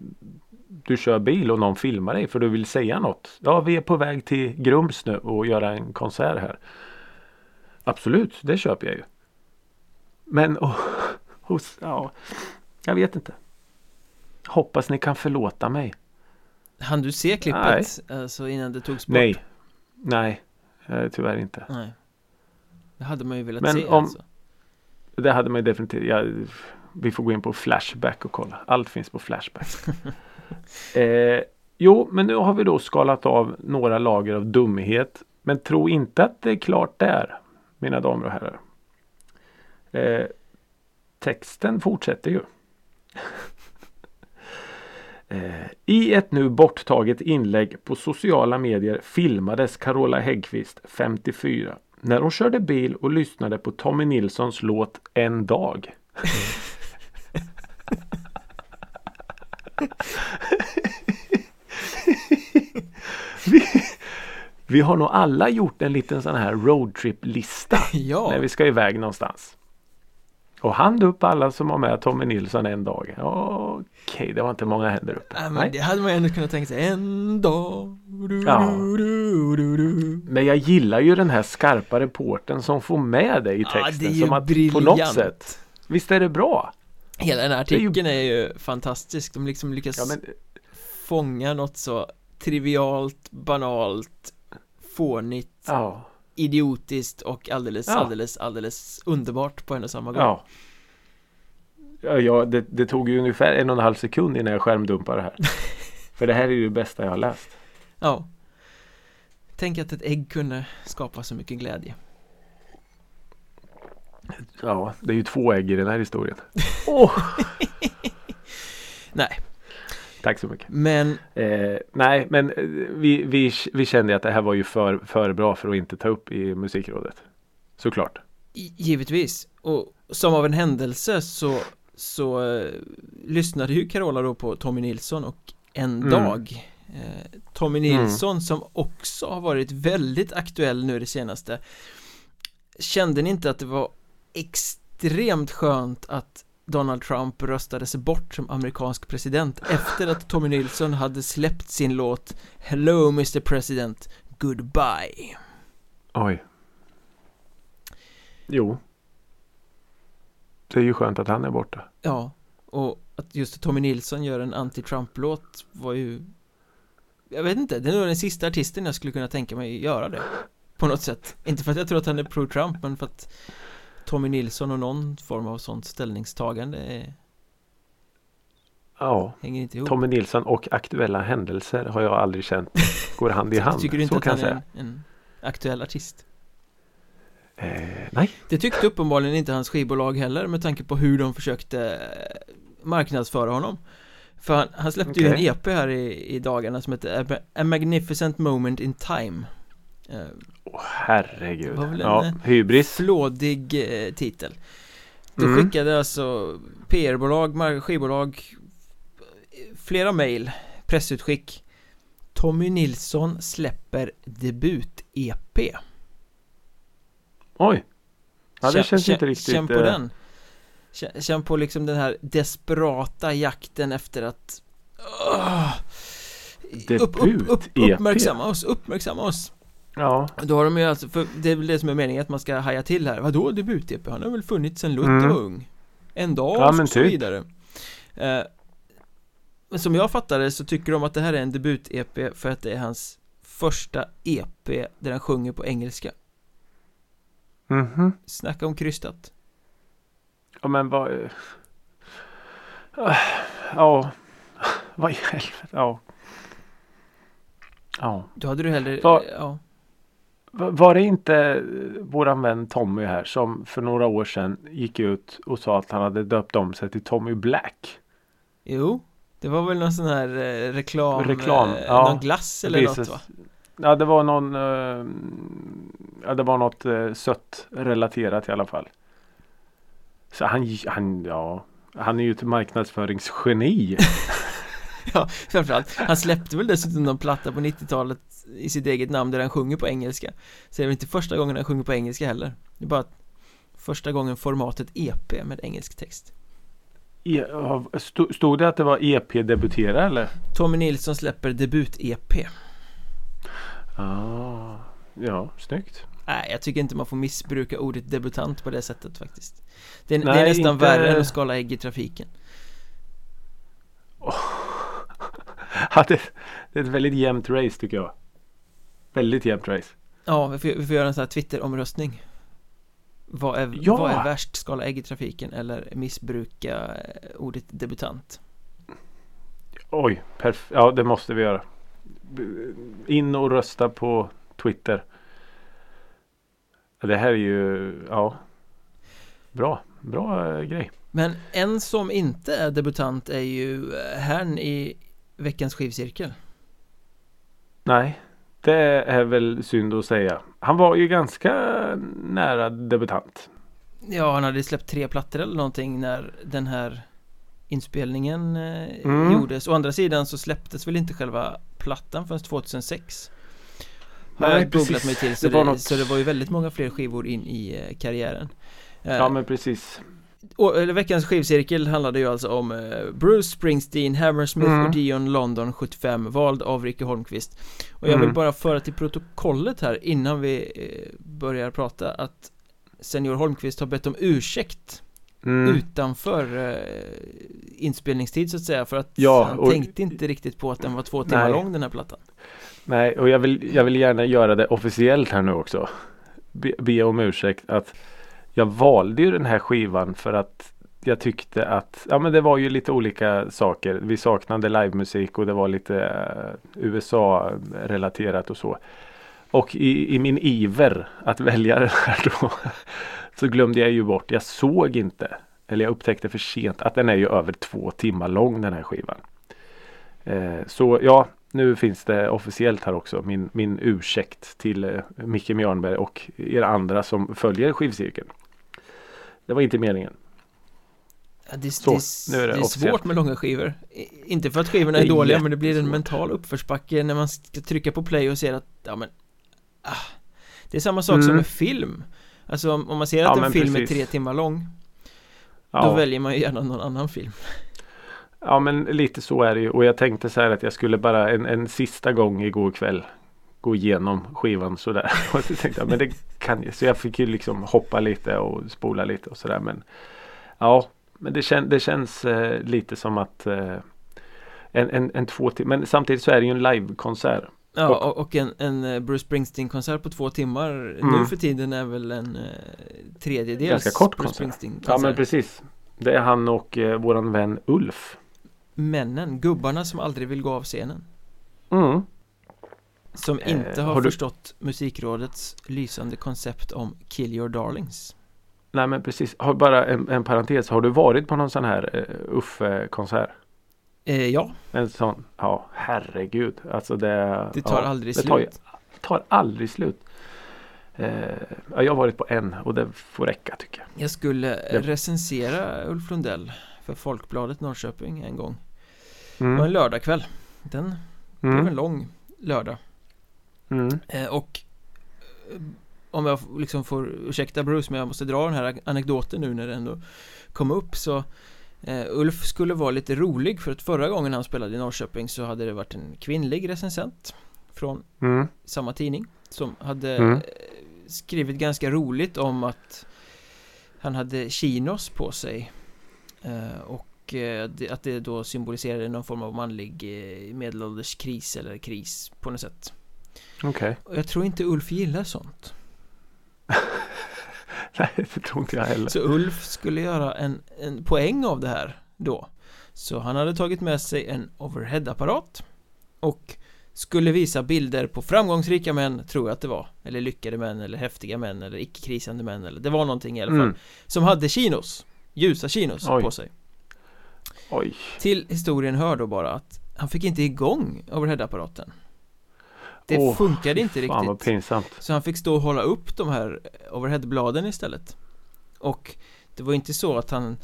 du kör bil och någon filmar dig för du vill säga något. Ja, vi är på väg till Grums nu och göra en konsert här. Absolut, det köper jag ju. Men oh, hos, ja, jag vet inte. Hoppas ni kan förlåta mig. Han du se klippet? Alltså innan det togs bort? Nej, nej, eh, tyvärr inte. Nej Det hade man ju velat Men se om- alltså Det hade man ju definitivt. Ja, vi får gå in på Flashback och kolla. Allt finns på Flashback. (laughs) eh, jo, men nu har vi då skalat av några lager av dumhet. Men tro inte att det är klart där, mina damer och herrar. Eh, texten fortsätter ju. (laughs) Eh, I ett nu borttaget inlägg på sociala medier filmades Carola Häggkvist, 54, när hon körde bil och lyssnade på Tommy Nilssons låt En dag. (laughs) vi, vi har nog alla gjort en liten sån här roadtrip-lista (laughs) Ja, när vi ska iväg någonstans. Och hand upp alla som har med Tommy Nilsson en dag. Okej, det var inte många händer uppe. Nej, men det hade man ändå kunnat tänka sig en dag du, Ja. du, du. Men jag gillar ju den här skarpa reporten som får med det i Ja, texten. det är ju som att på briljant något sätt. Visst är det bra? Hela den här artikeln är ju fantastisk De liksom lyckas Ja, men, fånga något så trivialt, banalt, fånigt, ja. idiotiskt och alldeles, Ja. alldeles, alldeles underbart på en och samma gång Ja. Ja, ja det, det tog ju ungefär en och en halv sekund innan jag skärmdumpade det här. (laughs) För det här är ju det bästa jag har läst. Ja Tänk att ett ägg kunde skapa så mycket glädje Ja, det är ju två ägg i den här historien. (laughs) Åh! Nej, Tack så mycket. men Eh, nej, men eh, vi, vi, vi kände att det här var ju för, för bra för att inte ta upp i musikrådet. Såklart. givetvis Och som av en händelse så Så eh, lyssnade ju Carola då på Tommy Nilsson och En Mm. dag eh, Tommy Nilsson som också har varit väldigt aktuell nu det senaste Kände ni inte att det var extremt skönt att Donald Trump röstade sig bort som amerikansk president efter att Tommy Nilsson hade släppt sin låt Hello Mr President Goodbye Oj. Jo. Det är ju skönt att han är borta. Ja, och att just Tommy Nilsson gör en anti-Trump-låt var ju Jag vet inte, det är nog den sista artisten jag skulle kunna tänka mig göra det På något sätt Inte för att jag tror att han är pro-Trump men för att Tommy Nilsson och någon form av sånt ställningstagande är, Ja, hänger inte ihop Tommy Nilsson och aktuella händelser har jag aldrig känt går hand i (laughs) hand. Tycker du inte så att han är en, en aktuell artist? Eh, nej, Det tyckte uppenbarligen inte hans skivbolag heller med tanke på hur de försökte eh, marknadsföra honom För han, han släppte ju Okej. en EP här i, i dagarna som heter A Magnificent Moment in Time eh, Åh, herregud. Det var väl en, Ja, eh, hybris. Flådig eh, titel Då Mm. skickade alltså PR-bolag, skivbolag Flera mejl, pressutskick Tommy Nilsson släpper debut-EP Oj. Ja, det Känn- känns känn- inte riktigt. Känn på eh, den Känn, känn på liksom den här desperata jakten efter att Åh! upp, upp, upp. Uppmärksamma oss, uppmärksamma oss Ja, Då har de ju alltså, för det är väl det som är meningen att man ska haja till här Vadå debut-EP? Han har väl funnits sen Luther Mm. var ung En dag Ja, och så typ. vidare eh, Men som jag fattar det så tycker de att det här är en debut-EP för att det är hans första EP där han sjunger på engelska mhm. Snacka om krystat Ja, men vad... eh, Ja, vad i helvete. Ja. Ja. Då hade du hellre, Vad- ja Va- Var det inte eh, våran vän Tommy här som för några år sedan gick ut och sa att han hade döpt om sig till Tommy Black? Jo, det var väl någon sån här eh, reklam, Reklam, eh, ja. någon glass eller Precis. något va? Ja, det var någon eh, Ja, det var något eh, sött relaterat i alla fall. Så han, han, ja, han är ju ett marknadsföringsgeni. (laughs) (laughs) Ja, framförallt. Han släppte väl dessutom någon platta på 90-talet i sitt eget namn där han sjunger på engelska. Så det är väl inte första gången han sjunger på engelska heller. Det är bara första gången formatet EP med engelsk text. E, stod det att det var EP-debutera eller? Tommy Nilsson släpper debut-EP. Ah, ja, snyggt. Nej, jag tycker inte man får missbruka ordet debutant på det sättet faktiskt. Det är, det Nej, är nästan inte- värre än att skala ägg i trafiken. (laughs) Ja, det, det är ett väldigt jämnt race tycker jag. Väldigt jämnt race. Ja, vi får, vi får göra en sån här Twitter-omröstning vad är, Ja! vad är värst, skala ägg i trafiken eller missbruka eh, ordet debutant? Oj, perf- ja det måste vi göra. In och rösta på Twitter. Det här är ju, ja. Bra, bra eh, grej. Men en som inte är debutant är ju eh, herrn i veckans skivcirkel Nej, det är väl synd att säga. Han var ju ganska nära debutant. Ja, han hade släppt tre plattor eller någonting när den här inspelningen eh, Mm. gjordes Å andra sidan så släpptes väl inte själva plattan förrän 2006 Har Nej, jag googlat precis. mig till så Det det, något- så det var ju väldigt många fler skivor in i eh, karriären Eh, Ja men precis. Eller, Veckans skivcirkel handlade ju alltså om eh, Bruce Springsteen, Hammersmith Mm. och Dion London 75 Vald av Ricky Holmqvist Och jag vill Mm. bara föra till protokollet här innan vi eh, börjar prata att Senior Holmqvist har bett om ursäkt Mm. utanför eh, inspelningstid så att säga för att Ja, han och- tänkte inte riktigt på att den var två timmar Nej. lång den här plattan Nej, och jag vill, jag vill gärna göra det officiellt här nu också. Be, be om ursäkt att jag valde ju den här skivan för att jag tyckte att ja, men det var ju lite olika saker. Vi saknade livemusik och det var lite eh, USA-relaterat och så. Och i, i min iver att välja (laughs) den här då så glömde jag ju bort, jag såg inte, eller jag upptäckte för sent att den är ju över två timmar lång den här skivan. Eh, så ja, nu finns det officiellt här också min, min ursäkt till eh, Micke Mjörnberg och er andra som följer skivcirkeln. Det var inte meningen. ja, det, Så, det, nu är det det är svårt med långa skivor. Inte för att skivorna är är dåliga men det blir en mental uppförsbacke när man ska trycka på play och ser att ja men ah, Det är samma sak som Mm. med film. Alltså om, man ser Ja, att en men film är precis. tre timmar lång Då Ja, väljer man ju gärna någon annan film. Ja men lite så är det ju. Och jag tänkte så här att jag skulle bara en, en sista gång igår kväll gå igenom skivan sådär. (laughs) Och så tänkte jag, men det kan jag. Så jag fick ju liksom hoppa lite och spola lite och sådär. Men ja, men det, kän, det känns eh, lite som att eh, en, en, en två timmar. Men samtidigt så är det ju en livekonsert. Ja, Och- och, en, en eh, Bruce Springsteen-konsert på två timmar Mm. Nu för tiden är väl en eh, tredjedels Ganska kort Bruce konsert. Springsteen-konsert Ja men precis. Det är han och eh, våran vän Ulf. Männen, gubbarna som aldrig vill gå av scenen Mm. Som Eh, inte har, har du- förstått Musikrådets lysande koncept om Kill Your Darlings Nej men precis. Har bara en, en parentes. Har du varit på någon sån här uh, Uffe-konsert? eh, Ja, En sån? Ja herregud. Alltså det. det tar ja, aldrig det slut tar, ju- tar aldrig slut. Eh, ja, jag har varit på en och det får räcka tycker jag. Jag skulle recensera Ulf Lundell för Folkbladet Norrköping en gång Det var en Mm. Anekdoten nu när det ändå kom upp så eh, Ulf skulle vara lite rolig för att förra gången han spelade i Norrköping så hade det varit en kvinnlig recensent från Mm. samma tidning som hade Mm. eh, skrivit ganska roligt om att han hade chinos på sig eh, och eh, det, att det då symboliserade någon form av manlig eh, medelålders kris eller kris på något sätt. Okej. Och jag tror inte Ulf gillar sånt. (laughs) Nej det tror inte jag heller. Så Ulf skulle göra en, en poäng av det här då. Så han hade tagit med sig en overhead-apparat och skulle visa bilder på framgångsrika män, tror jag att det var. Eller lyckade män, eller häftiga män, eller icke-krisande män, eller det var någonting i alla fall. Mm. Som hade chinos, ljusa chinos Oj. på sig. Oj. Till historien hör då bara att han fick inte igång overhead-apparaten. Det Åh, funkade inte Fan vad riktigt. pinsamt. Så han fick stå och hålla upp de här overheadbladen istället Och det var inte så att han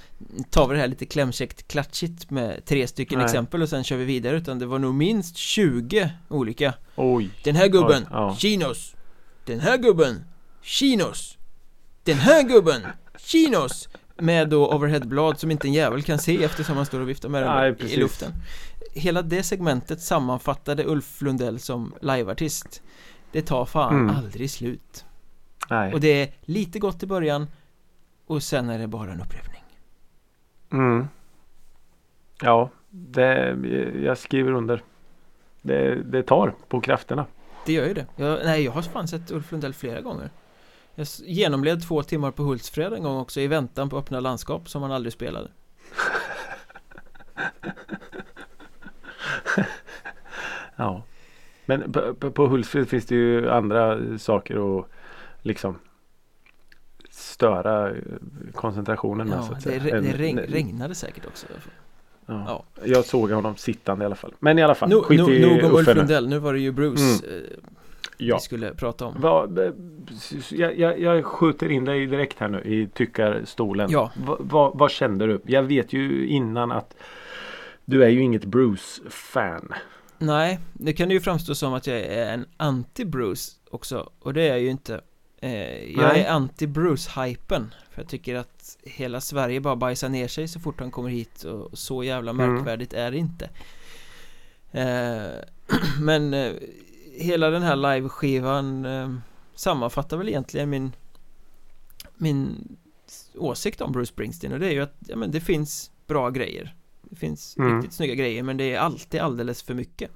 tar det här lite klämkäckt klatschigt med tre stycken Nej. exempel och sen kör vi vidare utan det var nog minst 20 olika Oj. Den här gubben, Oj, ja. chinos Den här gubben, chinos Den här gubben, chinos Med då overheadblad som inte en jävel kan se eftersom han står och viftar med dem i luften Hela det segmentet sammanfattade Ulf Lundell som liveartist Det tar fan Mm. aldrig slut Nej. Och det är lite gott i början Och sen är det bara en upprepning Mm. Ja, det, jag skriver under. Det, det tar på krafterna. Det gör ju det jag, Nej, jag har fan sett Ulf Lundell flera gånger Jag genomled två timmar på Hultsfred en gång också i väntan på öppna landskap som han aldrig spelade Ja. Men på, på, på Hultsfred finns det ju andra saker att liksom störa eh, koncentrationen med så Ja, att det, säga. det regn, regnade säkert också Ja. Ja. Jag såg honom sittande i alla fall. Men i alla fall. no, skit no, i Nog om Ulf. Lundell, nu var det ju Bruce eh, Ja. vi skulle prata om eh, jag, jag, jag skjuter in dig direkt här nu i tyckarstolen. Ja. Va, va, vad kände du? Jag vet ju innan att du är ju inget Bruce-fan. Nej, det kan ju framstå som att jag är en anti-Bruce också Och det är jag ju inte eh, Jag Nej. är anti-Bruce-hypen För jag tycker att hela Sverige bara bajsar ner sig så fort han kommer hit Och så jävla Mm. märkvärdigt är det inte eh, (clears throat) Men eh, hela den här live-skivan eh, Sammanfattar väl egentligen min Min åsikt om Bruce Springsteen Och det är ju att ja, men det finns bra grejer Det finns Mm. riktigt snygga grejer men det är alltid alldeles för mycket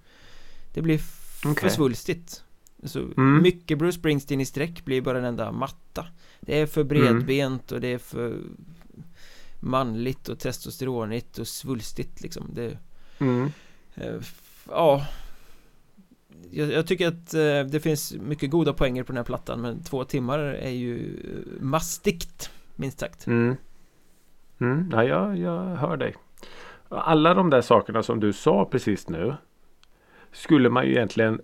Det blir f- för svulstigt Så Mm. mycket Bruce Springsteen i sträck blir bara en enda matta Det är för bredbent och det är för manligt och testosteronigt och svulstigt liksom det, Mm. eh, Ja jag, jag tycker att eh, det finns mycket goda poänger på den här plattan men två timmar är ju eh, mastigt minst sagt Mm. Mm. Ja, jag, jag hör dig. Alla de där sakerna som du sa precis nu skulle man ju egentligen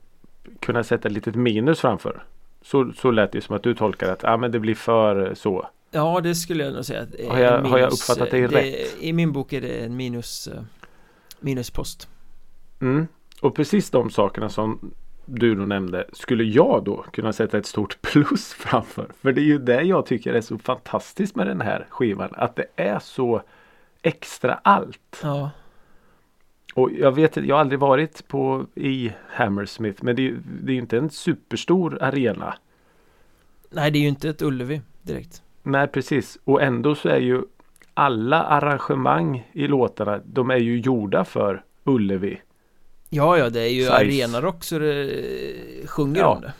kunna sätta ett litet minus framför. Så, så lät det som att du tolkar att ah, men det blir för så. Ja det skulle jag nog säga Har jag- en har jag uppfattat dig eh, rätt? I min bok är det en minus eh, Minuspost Mm. Och precis de sakerna som du då nämnde skulle jag då kunna sätta ett stort (laughs) plus framför. För det är ju det jag tycker är så fantastiskt med den här skivan. Att det är så extra allt. Ja Och jag vet jag har aldrig varit på i Hammersmith men det, det är inte en superstor arena. Nej det är ju inte ett Ullevi direkt Nej precis och ändå så är ju alla arrangemang i låtarna de är ju gjorda för Ullevi. Ja, ja, det är ju Size. arenarock så det sjunger Ja. om det.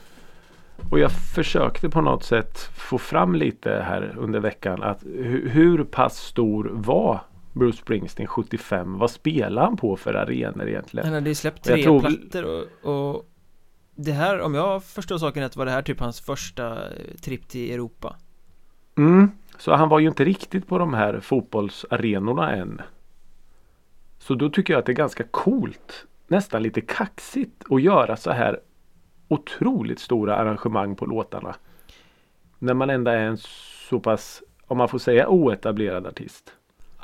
Och jag försökte på något sätt få fram lite här under veckan att hu- hur pass stor var Bruce Springsteen 75? Vad spelar han på för arenor egentligen? Han hade ju släppt tre tror- plattor och, och det här, om jag förstår saken rätt, var det här typ hans första eh, tripp till Europa. Mm. Så han var ju inte riktigt på de här fotbollsarenorna än. Så då tycker jag att det är ganska coolt, nästan lite kaxigt att göra så här otroligt stora arrangemang på låtarna. När man ändå är en så pass, om man får säga oetablerad artist.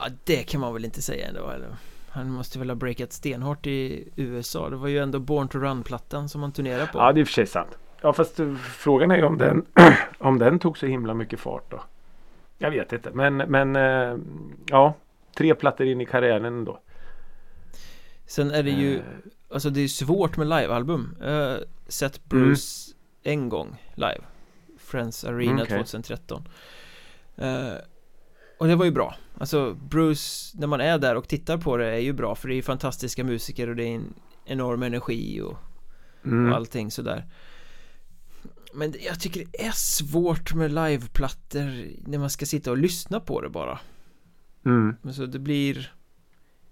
Ja, det kan man väl inte säga ändå, eller? Han måste väl ha breakat stenhårt i USA. Det var ju ändå Born to Run-plattan som han turnerade på. Ja, det är i och för sig sant. Ja, fast eh, frågan är ju om den, (clears throat) om den tog så himla mycket fart då. Jag vet inte, men, men eh, ja, tre plattor in i karriären ändå. Sen är det ju, Eh, alltså det är svårt med livealbum. Har sett Bruce en gång live. Friends Arena Mm, okej. 2013. Eh, och det var ju bra. Alltså Bruce, när man är där och tittar på det är ju bra för det är ju fantastiska musiker och det är en enorm energi och, mm. och allting sådär. Men jag tycker det är svårt med liveplattor när man ska sitta och lyssna på det bara. Mm. Men så det blir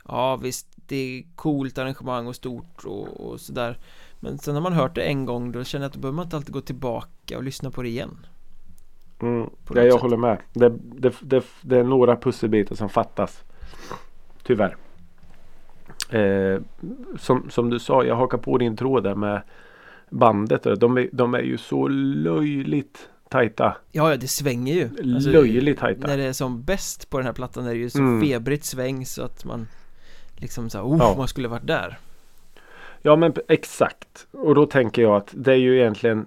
Ja visst Det är coolt arrangemang och stort och, och sådär Men sen när man hört det en gång då känner jag att då behöver man inte alltid gå tillbaka och lyssna på det igen Mm. Ja, jag sätt. håller med. Det, det, det, det är några pusselbitar som fattas. Tyvärr. Eh, som, som du sa, jag hakar på din tråd där med bandet. De är, de är ju så löjligt tajta. Ja, ja det svänger ju Alltså, löjligt tajta. När det är som bäst på den här plattan är det ju så Mm. febrigt sväng så att man Liksom såhär, oh, Ja. man skulle varit där Ja men exakt. Och då tänker jag att det är ju egentligen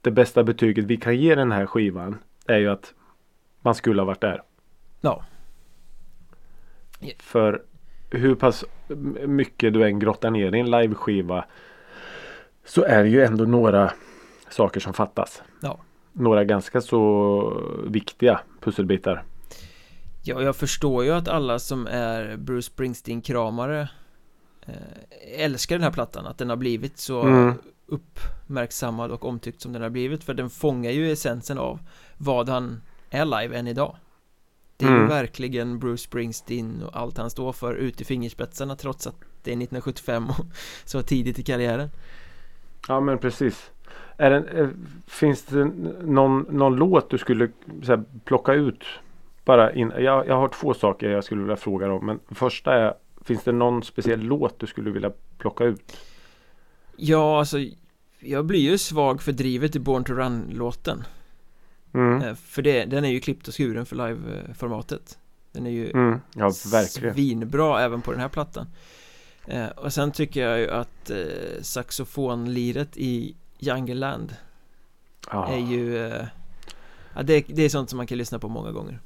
det bästa betyget vi kan ge den här skivan. Är ju att man skulle ha varit där. Ja. För hur pass mycket du än grottar ner i en liveskiva. Så är det ju ändå några saker som fattas. Ja. Några ganska så viktiga pusselbitar. Ja, jag förstår ju att alla som är Bruce Springsteen-kramare eh, älskar den här plattan, att den har blivit så Mm. Uppmärksammad och omtyckt som den har blivit för den fångar ju essensen av vad han är live än idag Det är ju Mm. verkligen Bruce Springsteen och allt han står för ut i fingerspetsarna trots att det är 1975 och (laughs) så tidigt i karriären Ja men precis. Är det, eh, finns det någon, någon låt du skulle här, plocka ut? Bara in, jag, jag har två saker jag skulle vilja fråga om. Men första är Finns det någon speciell låt du skulle vilja plocka ut? Ja, alltså jag blir ju svag för drivet i Born to Run-låten Mm. Eh, För det, den är ju klippt och skuren för live-formatet Den är ju Mm. Ja verkligen. svinbra även på den här plattan eh, Och sen tycker jag ju att eh, saxofonliret i Jungle Land Ja. är ju ja, det, det är sånt som man kan lyssna på många gånger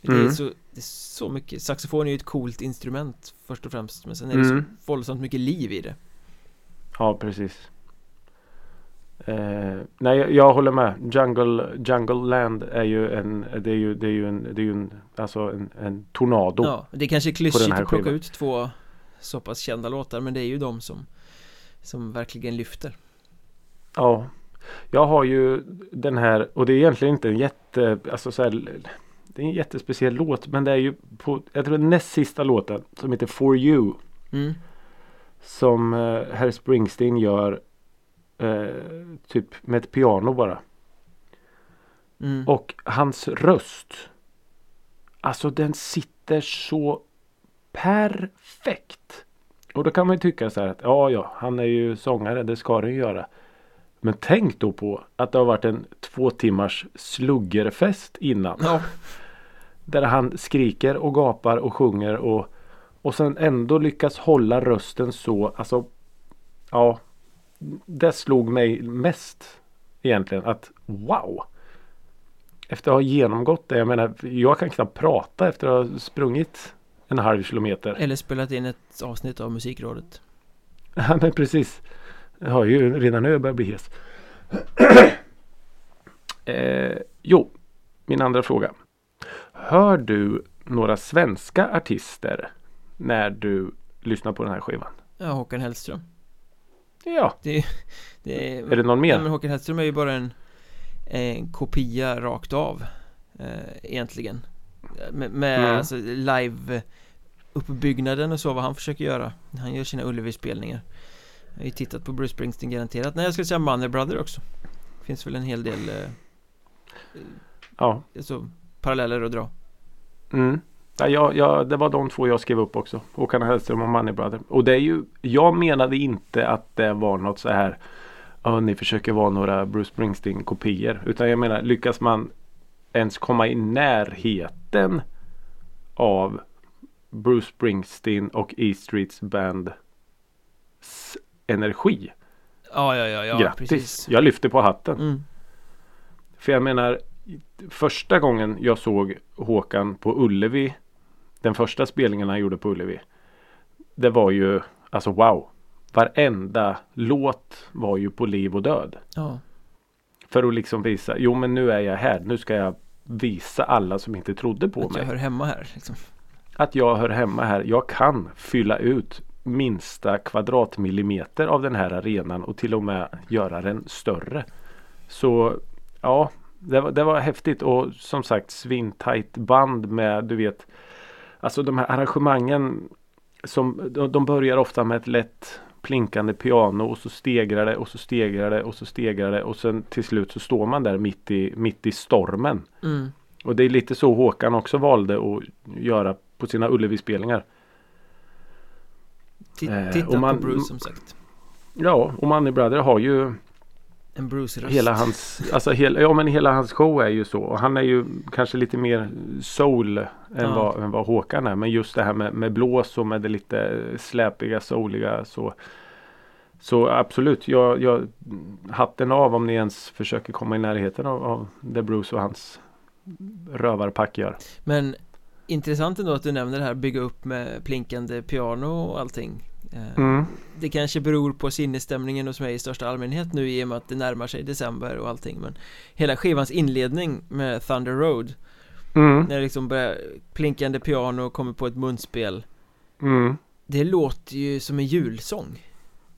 det, är Mm. så, det är så mycket, saxofon är ju ett coolt instrument först och främst Men sen är det Mm. så våldsamt mycket liv i det Ja precis. Eh, nej jag, jag håller med. Jungle, Jungle Land är ju en Det är ju, det är ju en, det är ju en Alltså en, en tornado. Ja, det är kanske är klyschigt att plocka skivan. ut två så pass kända låtar Men det är ju de som Som verkligen lyfter Ja. Jag har ju den här och det är egentligen inte en jätte alltså så här, Det är en jättespeciell låt men det är ju på Jag tror den näst sista låten som heter For You mm. Som eh, herr Springsteen gör eh, Typ med ett piano bara Mm. Och hans röst Alltså den sitter så perfekt. Och då kan man ju tycka så här att ja, ja, han är ju sångare, det ska den ju göra. Men tänk då på att det har varit en två timmars sluggerfest innan. Ja, Där han skriker och gapar och sjunger och, och sen ändå lyckas hålla rösten så, alltså ja. Det slog mig mest egentligen att wow. Efter att ha genomgått det, jag menar jag kan knappt prata efter att ha sprungit en halv kilometer. eller spelat in ett avsnitt av Musikrådet Ja men precis. Jag har ju redan nu börjat bli hes. (clears throat) eh, jo, min andra fråga. Hör du några svenska artister när du lyssnar på den här skivan? Ja, Håkan Hellström Ja, Det, det är det någon Nej, mer? men Håkan Hellström är ju bara en, en kopia rakt av eh, Egentligen Med, med Mm. alltså live uppbyggnaden och så vad han försöker göra Han gör sina Ullevi-spelningar Jag har ju tittat på Bruce Springsteen garanterat Nej jag skulle säga Money Brother också Finns väl en hel del eh, Ja. alltså, paralleller att dra Mm. Ja, jag, jag, det var de två jag skrev upp också. Håkan Hellström och Money Brother. Och det är ju, jag menade inte att det var något så här. Ja, ni försöker vara några Bruce Springsteen kopior. Utan jag menar, lyckas man ens komma i närheten av Bruce Springsteen och E Streets Bands energi. Ja, ja, ja, ja Grattis! precis Jag lyfter på hatten. mm. För jag menar Första gången jag såg Håkan på Ullevi Den första spelningen han gjorde på Ullevi Det var ju Alltså wow. Varenda låt var ju på liv och död. Ja, För att liksom visa Jo men nu är jag här. Nu ska jag visa alla som inte trodde på att mig. jag hör hemma här liksom. Att jag hör hemma här. Jag kan fylla ut minsta kvadratmillimeter av den här arenan och till och med göra den större. Så ja, det var, det var häftigt. Och som sagt svintajt band med du vet Alltså de här arrangemangen som de, de börjar ofta med ett lätt plinkande piano och så stegrar det och så stegrar det och så stegrar det och sen till slut så står man där mitt i, mitt i stormen. mm. Och det är lite så Håkan också valde att göra på sina Ullevi-spelningar. Eh, Titta och man- på Bruce som sagt Ja, och Money Brother har ju En Bruce-röst hela hans, alltså hela, ja men hela hans show är ju så. Och han är ju kanske lite mer soul än, Ja. vad, än vad Håkan är. Men just det här med, med blås och med det lite släpiga, souliga så. Så absolut, jag, jag hatten av om ni ens försöker komma i närheten av, av det Bruce och hans rövarpack gör. Men intressant ändå att du nämner det här bygga upp med plinkande piano och allting Mm. Det kanske beror på sinnesstämningen hos mig i största allmänhet nu i och med att det närmar sig december och allting men Hela skivans inledning med Thunder Road Mm. När det liksom börjar plinkande piano och kommer på ett munspel Mm. Det låter ju som en julsång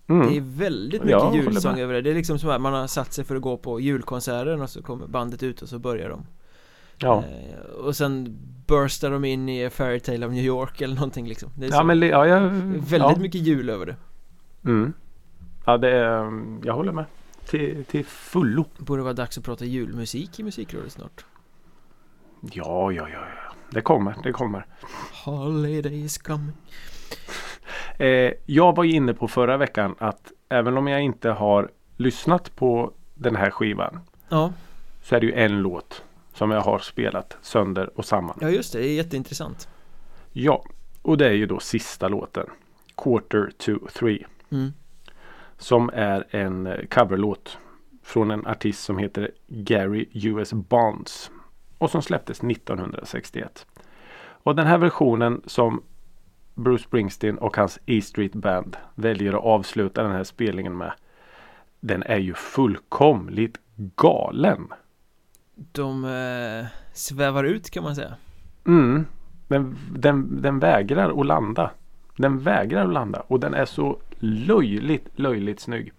Mm. Det är väldigt Ja, mycket håller julsång över det Det är liksom som att man har satt sig för att gå på julkonserten och så kommer bandet ut och så börjar de Ja. eh, Och sen burstar de in i A Fairytale of New York eller någonting liksom Det är Ja så, men ja, jag, väldigt ja. mycket jul över det Mm. Ja det är, jag håller med. Till, till fullo. Borde vara dags att prata julmusik i musikrådet snart Ja, ja, ja, ja. Det kommer, det kommer. Holiday is coming (laughs) Eh, jag var ju inne på förra veckan att även om jag inte har lyssnat på den här skivan Ja, så är det ju en låt som jag har spelat sönder och samman. ja just det, det är jätteintressant Ja, och det är ju då sista låten. Quarter to three. mm. Som är en eh, coverlåt från en artist som heter Gary US Bonds. Och som släpptes 1961. Och den här versionen som Bruce Springsteen och hans E Street Band väljer att avsluta den här spelningen med. Den är ju fullkomligt galen. De eh, svävar ut kan man säga Mm. Den, den, den vägrar att landa. Den vägrar att landa och den är så löjligt, löjligt snygg.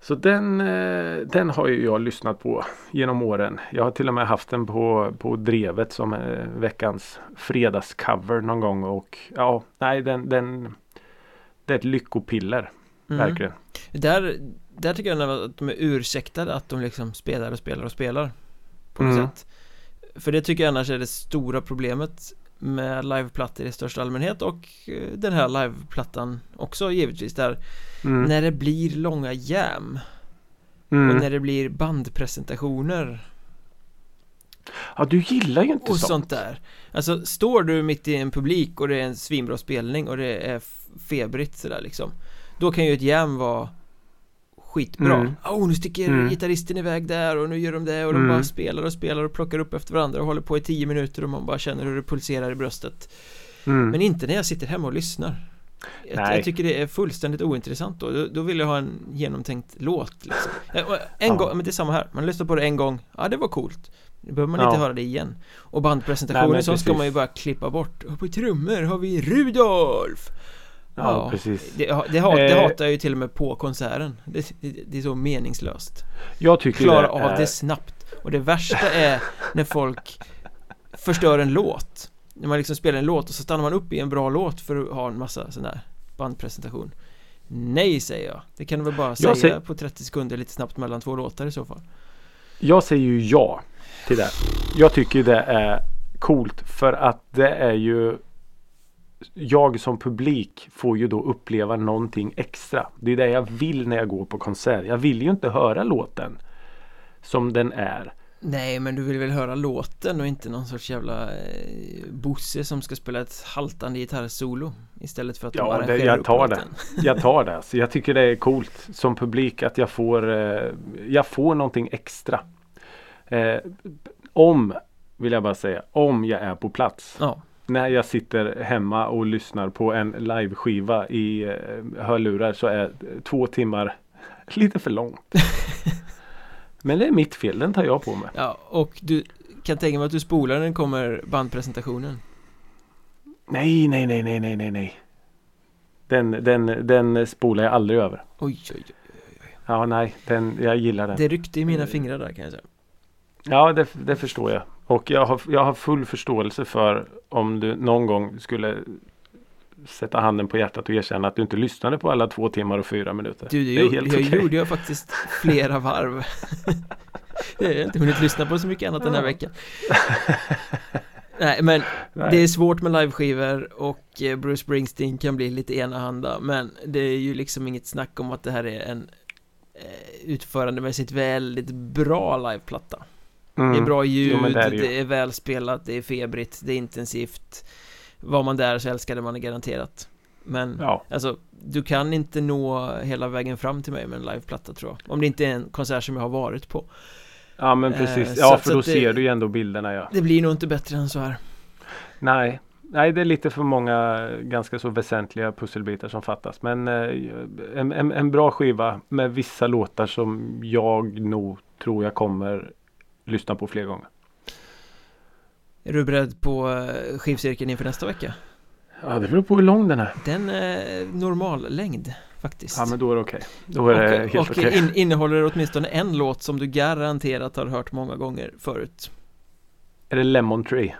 Så den, eh, den har ju jag lyssnat på genom åren. Jag har till och med haft den på, på drevet som eh, veckans fredagscover någon gång och ja, nej den, den det är ett lyckopiller, Mm. verkligen. Där, där tycker jag att de är ursäktade att de liksom spelar och spelar och spelar På något Mm. sätt För det tycker jag annars är det stora problemet med liveplattor i största allmänhet och eh, den här liveplattan också givetvis där Mm. När det blir långa jam Mm. och när det blir bandpresentationer Ja, du gillar ju inte och sånt. sånt där Alltså står du mitt i en publik och det är en svinbra spelning och det är febrigt sådär liksom Då kan ju ett jam vara skitbra Mm. Oh nu sticker Mm. gitarristen iväg där och nu gör de det och de Mm. bara spelar och spelar och plockar upp efter varandra och håller på i tio minuter och man bara känner hur det pulserar i bröstet Mm. Men inte när jag sitter hemma och lyssnar jag, jag tycker det är fullständigt ointressant då. då, då vill jag ha en genomtänkt låt liksom. Eh, En Ja. gång, men det är samma här, man lyssnar på det en gång, ja det var coolt Nu behöver man Ja. inte höra det igen Och bandpresentationer men så ska man ju bara klippa bort Och på trummor har vi Rudolf Ja, precis. Det, det, hat, det Eh. hatar jag ju till och med på konserten. Det, det, det är så meningslöst. Jag tycker Klara det av är... det snabbt. Och det värsta är när folk förstör en låt. När man liksom spelar en låt och så stannar man upp i en bra låt för att ha en massa sån där bandpresentation. Nej säger jag. Det kan du väl bara säga säger- på 30 sekunder lite snabbt mellan två låtar i så fall. Jag säger ju ja till det. Jag tycker det är coolt för att det är ju jag som publik får ju då uppleva någonting extra. Det är det jag vill när jag går på konsert. Jag vill ju inte höra låten som den är. Nej men du vill väl höra låten och inte någon sorts jävla eh, Bosse som ska spela ett haltande gitarrsolo Istället för att de Ja, det, arrangerar jag upp tar det. låten. (laughs) Jag tar det. Så jag tycker det är coolt som publik att jag får, eh, jag får någonting extra. Eh, om, vill jag bara säga, om jag är på plats. Ja, När jag sitter hemma och lyssnar på en liveskiva i eh, hörlurar så är två timmar (laughs) lite för långt. (laughs) Men det är mitt fel, den tar jag på mig. ja och du kan tänka mig att du spolar när den kommer bandpresentationen Nej, nej, nej, nej, nej, nej, nej. Den, den, den spolar jag aldrig över. Oj, oj, oj Ja, nej, den, jag gillar den. Det ryckte i mina fingrar där kan jag säga Ja, det, det förstår jag. Och jag har, jag har full förståelse för om du någon gång skulle sätta handen på hjärtat och erkänna att du inte lyssnade på alla två timmar och fyra minuter. Du, det, det är gjorde, helt jag okej. gjorde jag faktiskt flera varv (laughs) Det har jag inte hunnit lyssna på så mycket annat den här veckan Nej men Nej. det är svårt med liveskivor och eh, Bruce Springsteen kan bli lite enahanda men det är ju liksom inget snack om att det här är en eh, utförandemässigt väldigt bra liveplatta Mm. Det är bra ljud, Jo, det är det är välspelat, det är febrigt, det är intensivt Var man där så älskade man det garanterat Men Ja, Alltså, du kan inte nå hela vägen fram till mig med en liveplatta tror jag Om det inte är en konsert som jag har varit på ja men Eh, precis. så Ja, för så då det- ser du ju ändå bilderna ja. Det blir nog inte bättre än så här Nej, nej det är lite för många ganska så väsentliga pusselbitar som fattas. Men eh, en, en, en bra skiva med vissa låtar som jag nog tror jag kommer lyssna på fler gånger. Är du beredd på eh, skivcirkeln inför nästa vecka? Ja, det beror på hur lång den är. Den är normal längd faktiskt Ja, men då är det okej. Då är det och, helt och okej. in, innehåller åtminstone en låt som du garanterat har hört många gånger förut Är det Lemon Tree?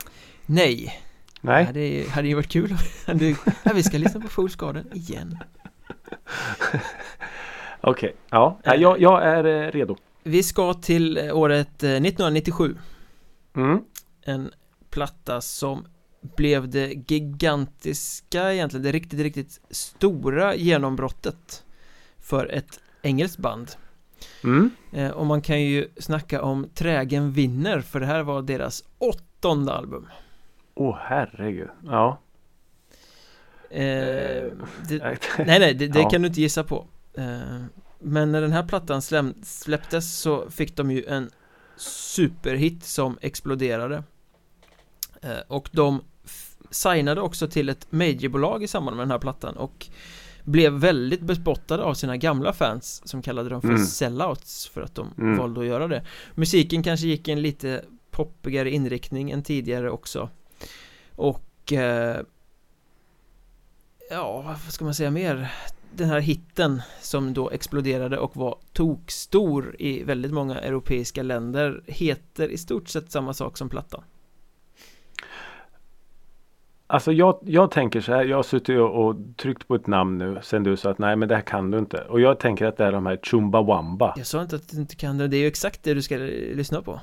Nej, Nej? Ja, det hade ju varit kul (laughs) om ja, vi ska lyssna på Fool's Garden igen (laughs) Okej, ja. ja jag, jag är eh, redo. Vi ska till eh, året eh, 1997 Mm. En platta som blev det gigantiska egentligen, det riktigt, riktigt stora genombrottet för ett engelskt band Mm. eh, Och man kan ju snacka om trägen vinner för det här var deras åttonde album Åh herregud. Ja. eh, det, Nej. Nej nej, det, det (laughs) Ja. kan du inte gissa på eh, Men när den här plattan släpptes så fick de ju en superhit som exploderade eh, Och de signade också till ett majorbolag i samband med den här plattan och blev väldigt bespottade av sina gamla fans som kallade dem för Mm. sellouts för att de Mm. valde att göra det Musiken kanske gick i en lite poppigare inriktning än tidigare också Och eh, Ja, vad ska man säga mer? Den här hitten som då exploderade och var tokstor i väldigt många europeiska länder heter i stort sett samma sak som plattan Alltså jag, jag tänker så här. Jag har suttit och, och tryckt på ett namn nu sen du sa att nej men det här kan du inte. Och jag tänker att det är de här Chumbawamba. Jag sa inte att du inte kan det, det är ju exakt det du ska lyssna på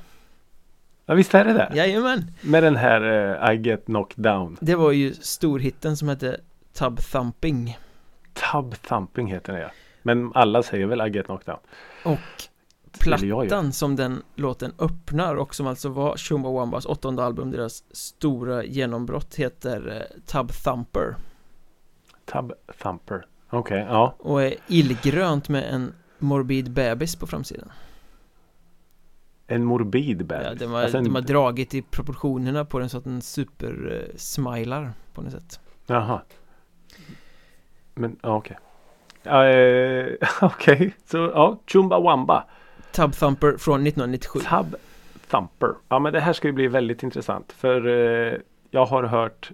Ja visst är det det? Jajamän! Med den här eh, I get knocked down. Det var ju storhitten som hette Tub Thumping Tub thumping heter den ja. Men alla säger väl I get knocked down. Och Det plattan som den låten öppnar och som alltså var Chumbawambas åttonde album, deras stora genombrott heter eh, Tub Thumper Tub thumper. Okej, ja. och är illgrönt med en morbid bebis på framsidan En morbid bebis. ja, de, har, Alltså en- de har dragit i proportionerna på den så att den super eh, på något sätt Jaha. Men ja, okej. Eh, (laughs) okej, så ja, Chumbawamba. Tub Thumper från 1997 Tub Thumper. Ja men det här ska ju bli väldigt intressant. För eh, jag har hört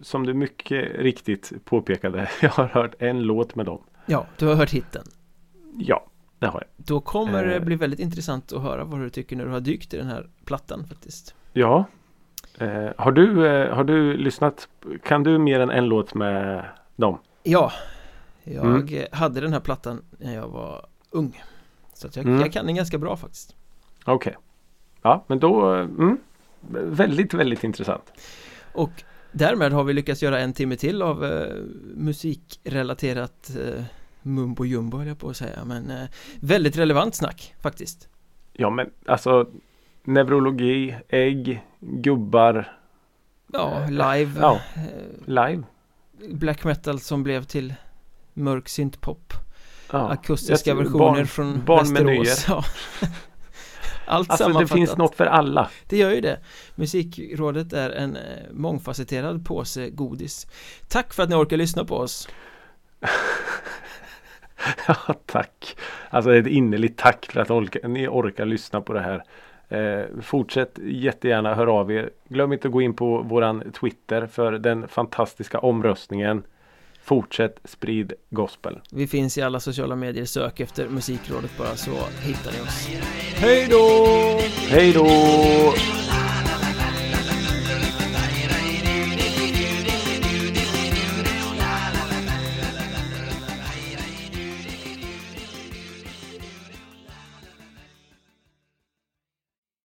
som du mycket riktigt påpekade. (laughs) Jag har hört en låt med dem. Ja, du har hört hitten Ja, det har jag. Då kommer det Eh. bli väldigt intressant att höra vad du tycker när du har dykt i den här plattan faktiskt Ja. Eh, har, du, eh, har du lyssnat? Kan du mer än en låt med dem? Ja, jag Mm. eh, hade den här plattan när jag var ung Så att jag, Mm. jag kan den ganska bra faktiskt Okej. Ja, men då... eh, Mm, väldigt, väldigt intressant. Och därmed har vi lyckats göra en timme till av eh, musikrelaterat eh, mumbo jumbo höll jag på att säga men eh, väldigt relevant snack faktiskt Ja, men alltså neurologi, ägg, gubbar, Ja, live Ja. eh, live. Black metal som blev till mörk syntpop Ja. Akustiska tror versioner barn- från barnmenyer. Västerås ja. (laughs) Allt Alltså det finns något för alla. Det gör ju det Musikrådet är en eh, mångfacetterad påse godis Tack för att ni orkar lyssna på oss (laughs) Ja, tack. Alltså ett innerligt tack för att ni orkar lyssna på det här. Eh, fortsätt jättegärna höra av er. Glöm inte att gå in på våran Twitter för den fantastiska omröstningen. Fortsätt sprid gospel. Vi finns i alla sociala medier, sök efter Musikrådet bara så hittar ni oss Hej då! Hej då!